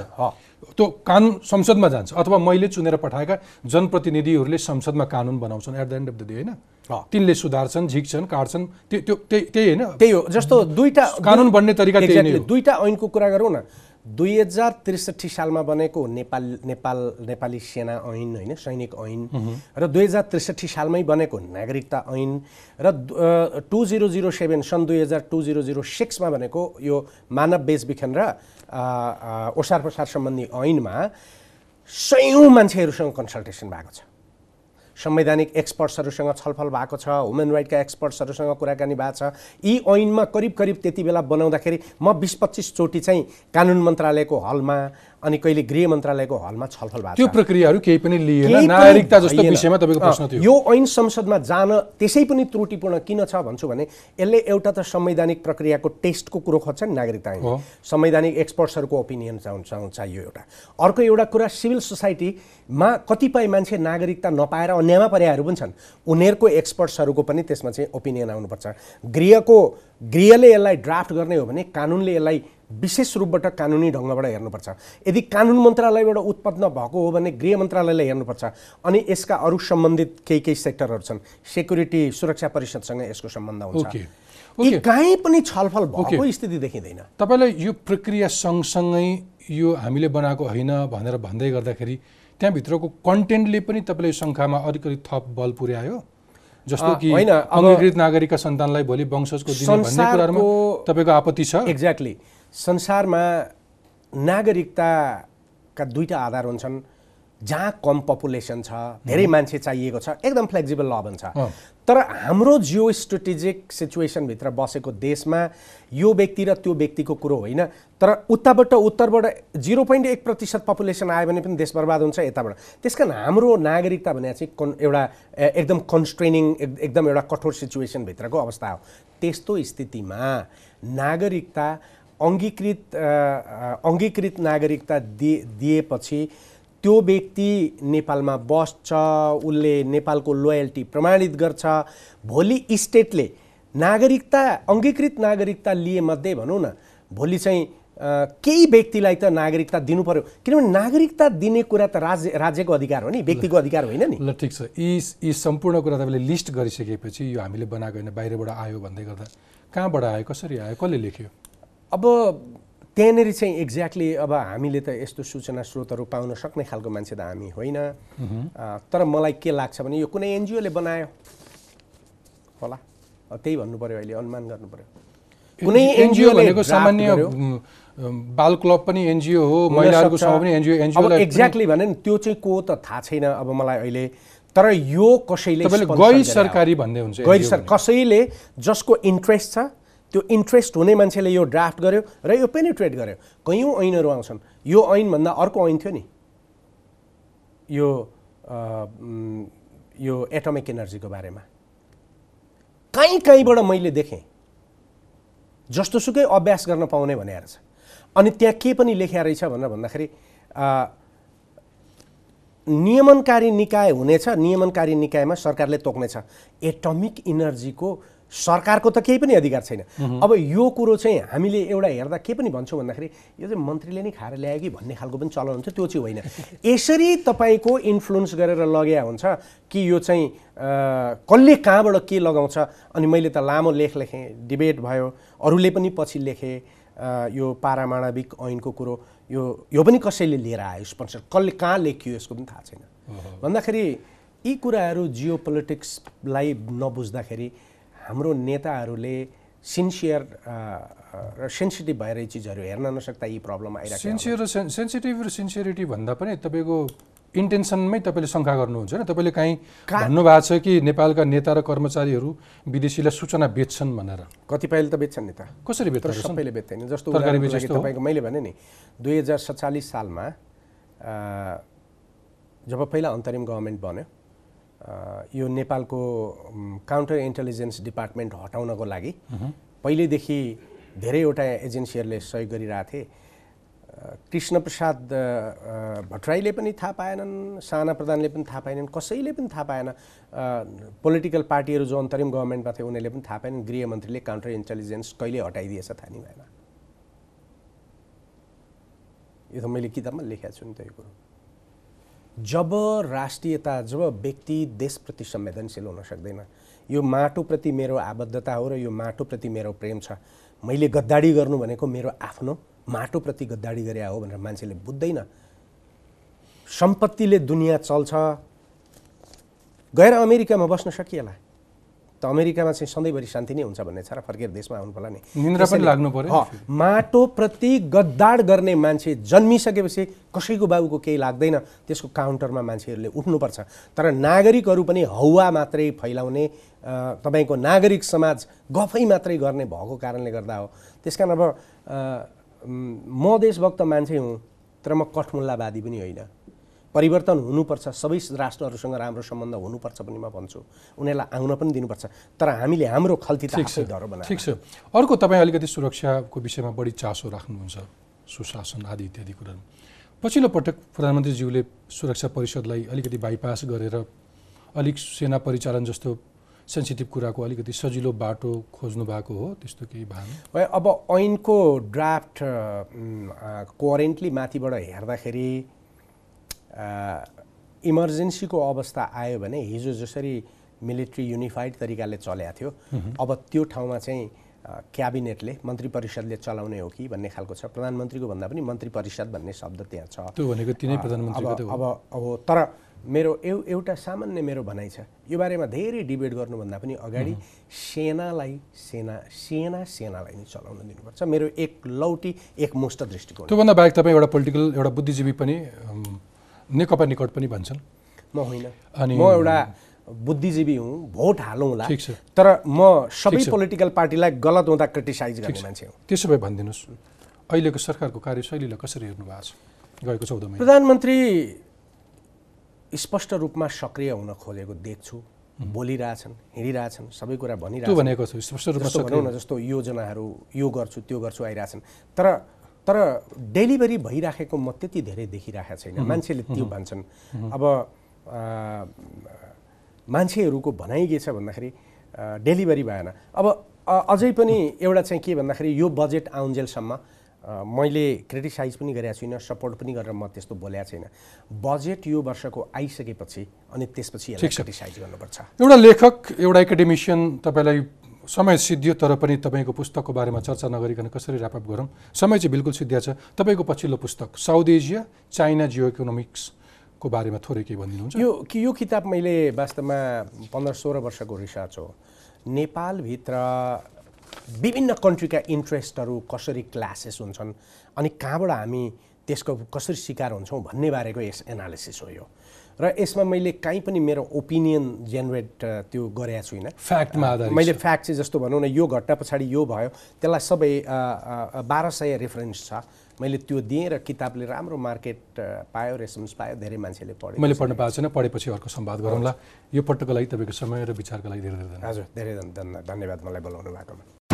[SPEAKER 1] त्यो कानुन संसदमा जान्छ अथवा मैले चुनेर पठाएका जनप्रतिनिधिहरूले संसदमा कानुन बनाउँछन् at the end of the day होइन। तिनले सुधार्छन् झिक्छन् काट्छन् त्यो त्यो त्यही त्यही होइन
[SPEAKER 2] त्यही हो जस्तो दुईटा
[SPEAKER 1] कानुन बन्ने तरिका।
[SPEAKER 2] दुईटा ऐनको कुरा गरौँ न दुई हजार त्रिसठी सालमा बनेको नेपाल नेपाल नेपाली सेना ऐन होइन सैनिक ऐन। र दुई हजार त्रिसठी सालमै बनेको नागरिकता ऐन। र टु जिरो जिरो सेभेन सन् दुई हजार टु जिरो जिरो सिक्समा बनेको यो मानव बेचबिखन र ओसार पसार सम्बन्धी ऐनमा सयौँ मान्छेहरूसँग कन्सल्टेसन भएको छ। संवैधानिक एक्सपर्ट्सहरूसँग छलफल भएको छ ह्युमन राइटका एक्सपर्ट्सहरूसँग कुराकानी भएको छ। यी ऐनमा करिब करिब त्यति बेला बनाउँदाखेरि म बिस पच्चिसचोटि चाहिँ कानुन मन्त्रालयको हलमा अनि कहिले गृह मन्त्रालयको हलमा छलफल भएको
[SPEAKER 1] त्यो प्रक्रियाहरू केही पनि लिएन। नागरिकता जस्तो। विषयमा तपाईँको प्रश्न थियो।
[SPEAKER 2] यो ऐन संसदमा जान त्यसै पनि त्रुटिपूर्ण किन छ भन्छु भने यसले एउटा त संवैधानिक प्रक्रियाको टेस्टको कुरो खोज्छ नि नागरिकता ऐन। संवैधानिक एक्सपर्ट्सहरूको ओपिनियन चाहिन्छ चाहियो एउटा। अर्को एउटा कुरा सिभिल सोसाइटीमा कतिपय मान्छे नागरिकता नपाएर अन्यमा पर्याहरू पनि छन्। उनीहरूको एक्सपर्ट्सहरूको पनि त्यसमा चाहिँ ओपिनियन आउनुपर्छ। गृहको गृहले यसलाई ड्राफ्ट गर्ने हो भने कानुनले यसलाई विशेष रूपबाट कानुनी ढङ्गबाट हेर्नुपर्छ। यदि कानुन मन्त्रालयबाट उत्पन्न भएको हो भने गृह मन्त्रालयले हेर्नुपर्छ। अनि यसका अरू सम्बन्धित केही केही सेक्टरहरू छन्। सेक्युरिटी सुरक्षा परिषदसँग यसको सम्बन्ध हुन्छ।
[SPEAKER 1] ओके।
[SPEAKER 2] कहीँ पनि छलफल भएको। स्थिति देखिँदैन।
[SPEAKER 1] तपाईँलाई यो प्रक्रिया सँगसँगै यो हामीले बनाएको होइन भनेर भन्दै गर्दाखेरि त्यहाँभित्रको कन्टेन्टले पनि तपाईँले यो सङ्ख्यामा अलिकति थप बल पुर्यायो? जस्तो कि
[SPEAKER 2] होइन,
[SPEAKER 1] नागरिकका सन्तानलाई भोलि वंशजको दिने भन्ने कुराहरूमा तपाईँको आपत्ति छ?
[SPEAKER 2] एक्ज्याक्टली संसारमा नागरिकताका दुईटा आधार हुन्छन्। जहाँ कम पपुलेसन छ धेरै मान्छे चाहिएको छ एकदम फ्लेक्जिबल ल भन्छ। तर हाम्रो जियो स्ट्रेटेजिक सिचुएसनभित्र बसेको देशमा यो व्यक्ति र त्यो व्यक्तिको कुरो होइन। तर उताबाट उत्तरबाट जिरो पोइन्ट एक प्रतिशत पपुलेसन आयो भने पनि देश बर्बाद हुन्छ यताबाट। त्यस कारण हाम्रो नागरिकता भने चाहिँ कन् एउटा एकदम कन्स्ट्रेनिङ एकदम एउटा कठोर सिचुएसनभित्रको अवस्था हो। त्यस्तो स्थितिमा नागरिकता अङ्गीकृत अङ्गीकृत नागरिकता दिए दिएपछि त्यो व्यक्ति नेपालमा बस्छ उसले नेपालको लोयल्टी प्रमाणित गर्छ भोलि स्टेटले नागरिकता अङ्गीकृत नागरिकता लिएमध्ये भनौँ न भोलि चाहिँ केही व्यक्तिलाई त नागरिकता दिनु पर्यो। किनभने नागरिकता दिने कुरा त राज्य राज्यको अधिकार हो नि व्यक्तिको अधिकार होइन नि।
[SPEAKER 1] ल ठिक छ। यी यी सम्पूर्ण कुरा तपाईँले लिस्ट गरिसकेपछि यो हामीले बनाएको होइन बाहिरबाट आयो भन्दै गर्दा कहाँबाट आयो कसरी आयो कसले लेख्यो?
[SPEAKER 2] अब त्यहाँनिर चाहिँ एक्ज्याक्टली अब हामीले त यस्तो सूचना स्रोतहरू पाउन सक्ने खालको मान्छे त हामी होइन। तर मलाई के लाग्छ भने यो कुनै एनजिओले बनायो। होला। त्यही भन्नु पऱ्यो अहिले अनुमान गर्नु पऱ्यो कुनै
[SPEAKER 1] एनजिओ भनेको सामान्य बाल क्लब पनि एनजिओ हो महिलाहरूको सभा पनि एनजिओ
[SPEAKER 2] अब
[SPEAKER 1] एनजिओलाई
[SPEAKER 2] एक्ज्याक्टली भने नि त्यो चाहिँ को त थाहा छैन अब मलाई अहिले। तर यो कसैले
[SPEAKER 1] गैर। सरकारी भन्दै हुन्छ
[SPEAKER 2] गैर सर कसैले जसको इन्ट्रेस्ट छ त्यो इन्ट्रेस्ट हुने मान्छेले यो ड्राफ्ट गर्यो र यो पेनिट्रेट गर्यो। कैयौँ ऐनहरू आउँछन्। यो ऐनभन्दा अर्को ऐन थियो नि। यो उम्, यो एटमिक एनर्जीको बारेमा। कहीँ कहीँबाट मैले देखेँ। जस्तोसुकै अभ्यास गर्न पाउने भनेर छ। अनि त्यहाँ के पनि लेखिया रहेछ भनेर भन्दाखेरि नियमनकारी निकाय हुनेछ नियमनकारी निकायमा सरकारले तोक्नेछ। एटमिक इनर्जीको सरकारको त केही पनि अधिकार छैन। अब यो कुरो चाहिँ हामीले एउटा हेर्दा के पनि भन्छौँ भन्दाखेरि यो चाहिँ मन्त्रीले नै खाएर ल्यायो कि भन्ने खालको पनि चलन हुन्छ त्यो चाहिँ होइन। यसरी तपाईँको इन्फ्लुएन्स गरेर लग्या हुन्छ कि यो चाहिँ कसले कहाँबाट के लगाउँछ अनि मैले त लामो लेख लेखेँ डिबेट भयो अरूले पनि पछि लेखे यो पारामाणविक ऐनको कुरो यो यो पनि कसैले लिएर आयो स्पोन्सर कसले कहाँ लेखियो यसको पनि थाहा छैन। भन्दाखेरि यी कुराहरू जियो पोलिटिक्सलाई नबुझ्दाखेरि हाम्रो नेताहरूले सिन्सियर र सेन्सिटिभ भएर यी चिजहरू हेर्न नसक्दा यी प्रब्लम आइरहेको
[SPEAKER 1] सिन्सियर र सेन सेन्सिटिभ र सिन्सियरिटी भन्दा पनि तपाईँको इन्टेन्सनमै तपाईँले शङ्का गर्नुहुन्छ होइन। तपाईँले काहीँ भन्नुभएको छ कि नेपालका नेता र कर्मचारीहरू विदेशीलाई सूचना बेच्छन् भनेर?
[SPEAKER 2] कतिपयले त बेच्छन् नि त।
[SPEAKER 1] कसरी
[SPEAKER 2] तर
[SPEAKER 1] बेच्दछ
[SPEAKER 2] सबैले बेच्दैन। जस्तो? तपाईँको मैले भने नि दुई हजार सत्तालिस सालमा जब पहिला अन्तरिम गभर्मेन्ट बन्यो यो नेपालको काउन्टर इन्टेलिजेन्स डिपार्टमेन्ट हटाउनको लागि पहिल्यैदेखि धेरैवटा एजेन्सीहरूले सहयोग गरिरहेथे कृष्णप्रसाद अ, अ, भट्टराईले पनि थाहा पाएनन् साना प्रधानले पनि थाहा पाएनन् कसैले पनि थाहा पाएन। पोलिटिकल पार्टीहरू जो अन्तरिम गभर्मेन्टमा थियो उनीहरूले पनि थाहा पाएनन् गृहमन्त्रीले काउन्टर इन्टेलिजेन्स कहिले हटाइदिएछ थाहा नै भएन। यो त मैले किताबमा लेखेको छु नि त यो कुरो। जब राष्ट्रियता जब व्यक्ति देशप्रति संवेदनशील हुन सक्दैन यो माटोप्रति मेरो आबद्धता हो र यो माटोप्रति मेरो प्रेम छ। मैले गद्दाडी गर्नु भनेको मेरो आफ्नो माटोप्रति गद्दाडी गरे हो भनेर मान्छेले बुझ्दैन। सम्पत्तिले दुनियाँ चल्छ। गएर अमेरिकामा बस्न सकिएला। त अमेरिकामा चाहिँ सधैँभरि शान्ति नै हुन्छ भन्ने छ र फर्केर देशमा आउनु पर्ला नि।
[SPEAKER 1] निन्द्रा पनि लाग्नु पर्यो
[SPEAKER 2] माटोप्रति गद्दाड गर्ने मान्छे जन्मिसकेपछि कसैको बाबुको केही लाग्दैन त्यसको काउन्टरमा मान्छेहरूले उठ्नुपर्छ। तर नागरिकहरू पनि हौवा मात्रै फैलाउने तपाईँको नागरिक समाज गफै मात्रै गर्ने भएको कारणले गर्दा हो। त्यस कारण अब म देशभक्त मान्छे हुँ तर म कठमुल्लावादी पनि होइन। परिवर्तन हुनुपर्छ। सबै राष्ट्रहरूसँग राम्रो सम्बन्ध हुनुपर्छ पनि म भन्छु। उनीहरूलाई आउन पनि दिनुपर्छ। तर हामीले हाम्रो खल्ती
[SPEAKER 1] ठिक छ। अर्को तपाईँ अलिकति सुरक्षाको विषयमा बढी चासो राख्नुहुन्छ। सुशासन आदि इत्यादि कुराहरू। पछिल्लो पटक प्रधानमन्त्रीज्यूले सुरक्षा परिषदलाई अलिकति बाइपास गरेर अलिक सेना परिचालन जस्तो सेन्सिटिभ कुराको अलिकति सजिलो बाटो खोज्नु भएको हो त्यस्तो केही
[SPEAKER 2] भयो अब ऐनको ड्राफ्ट कोरेन्टली माथिबाट हेर्दाखेरि इमर्जेन्सीको अवस्था आयो भने हिजो जसरी मिलिट्री युनिफाइड तरिकाले चलेको थियो अब त्यो ठाउँमा चाहिँ क्याबिनेटले मन्त्री परिषदले चलाउने हो कि भन्ने खालको छ। प्रधानमन्त्रीको भन्दा पनि मन्त्री परिषद भन्ने शब्द त्यहाँ छ।
[SPEAKER 1] त्यो भनेको तिनै हो।
[SPEAKER 2] अब अब तर मेरो एउ एउटा सामान्य मेरो भनाइ छ। यो बारेमा धेरै डिबेट गर्नुभन्दा पनि अगाडि सेनालाई सेना सेना सेनालाई नै चलाउन दिनुपर्छ। मेरो एक लौटी एक मुष्ट दृष्टिकोण।
[SPEAKER 1] त्योभन्दा बाहेक तपाईँ एउटा पोलिटिकल एउटा बुद्धिजीवी पनि नेकपा निकट पनि भन्छन्।
[SPEAKER 2] म होइन।
[SPEAKER 1] अनि-
[SPEAKER 2] म एउटा बुद्धिजीवी हुँ भोट हालौँला
[SPEAKER 1] ठिक छ।
[SPEAKER 2] तर म सबै। पोलिटिकल पार्टीलाई गलत हुँदा क्रिटिसाइज गर्ने मान्छे हुँ।
[SPEAKER 1] त्यसो भए भनिदिनुहोस् अहिलेको सरकारको कार्यशैलीलाई कसरी हेर्नु भएको छ? गएको चौध महिना
[SPEAKER 2] प्रधानमन्त्री स्पष्ट रूपमा सक्रिय हुन खोजेको देख्छु। बोलिरहेछन् हिँडिरहेछन् सबै कुरा
[SPEAKER 1] भनेको छ स्पष्ट रूपमा
[SPEAKER 2] जस्तो योजनाहरू यो गर्छु त्यो गर्छु आइरहेछन्। तर तर डेलिभरी भइराखेको म त्यति धेरै देखिरहेको छैन। मान्छेले त्यो भन्छन्। अब मान्छेहरूको भनाइ के छ भन्दाखेरि डेलिभरी भएन। अब अझै पनि एउटा चाहिँ के भन्दाखेरि यो बजेट आउन्जेलसम्म मैले क्रिटिसाइज पनि गरेको छुइनँ सपोर्ट पनि गरेर म त्यस्तो बोलेको छैन। बजेट यो वर्षको आइसकेपछि अनि त्यसपछि। क्रिटिसाइज गर्नुपर्छ।
[SPEAKER 1] एउटा लेखक एउटा एकाडेमिसियन तपाईँलाई समय सिद्धियो तर पनि तपाईँको पुस्तकको बारेमा चर्चा नगरिकन कसरी ऱ्यापअप गरौँ? समय चाहिँ बिल्कुल सिद्धिया छ। तपाईँको पछिल्लो पुस्तक साउथ एसिया चाइना जियो इकोनोमिक्सको बारेमा थोरै केही भनिदिनुहुन्छ?
[SPEAKER 2] यो कि यो किताब मैले वास्तवमा पन्ध्र सोह्र वर्षको रिसर्च हो। नेपालभित्र विभिन्न कन्ट्रीका इन्ट्रेस्टहरू कसरी क्लासेस हुन्छन् अनि कहाँबाट हामी त्यसको कसरी शिकार हुन्छौँ भन्ने बारेको यस एनालिसिस हो यो। र यसमा मैले काहीँ पनि मेरो ओपिनियन जेनेरेट त्यो गरेका छुइनँ।
[SPEAKER 1] फ्याक्टमा
[SPEAKER 2] मैले फ्याक्ट चाहिँ जस्तो भनौँ न यो घटना पछाडि यो भयो। त्यसलाई सबै बाह्र सय रेफरेन्स छ। मैले त्यो दिएँ र किताबले राम्रो मार्केट पायो रेस्पोन्स पायो धेरै मान्छेले पढ्यो
[SPEAKER 1] मैले पढ्न पाएको छैन पढेपछि अर्को संवाद गरौँला। यो पटकको लागि तपाईँको समय र विचारको लागि धेरै धेरै धन्यवाद।
[SPEAKER 2] हजुर धेरै धन- धन- धन्यवाद मलाई बोलाउनु भएकोमा।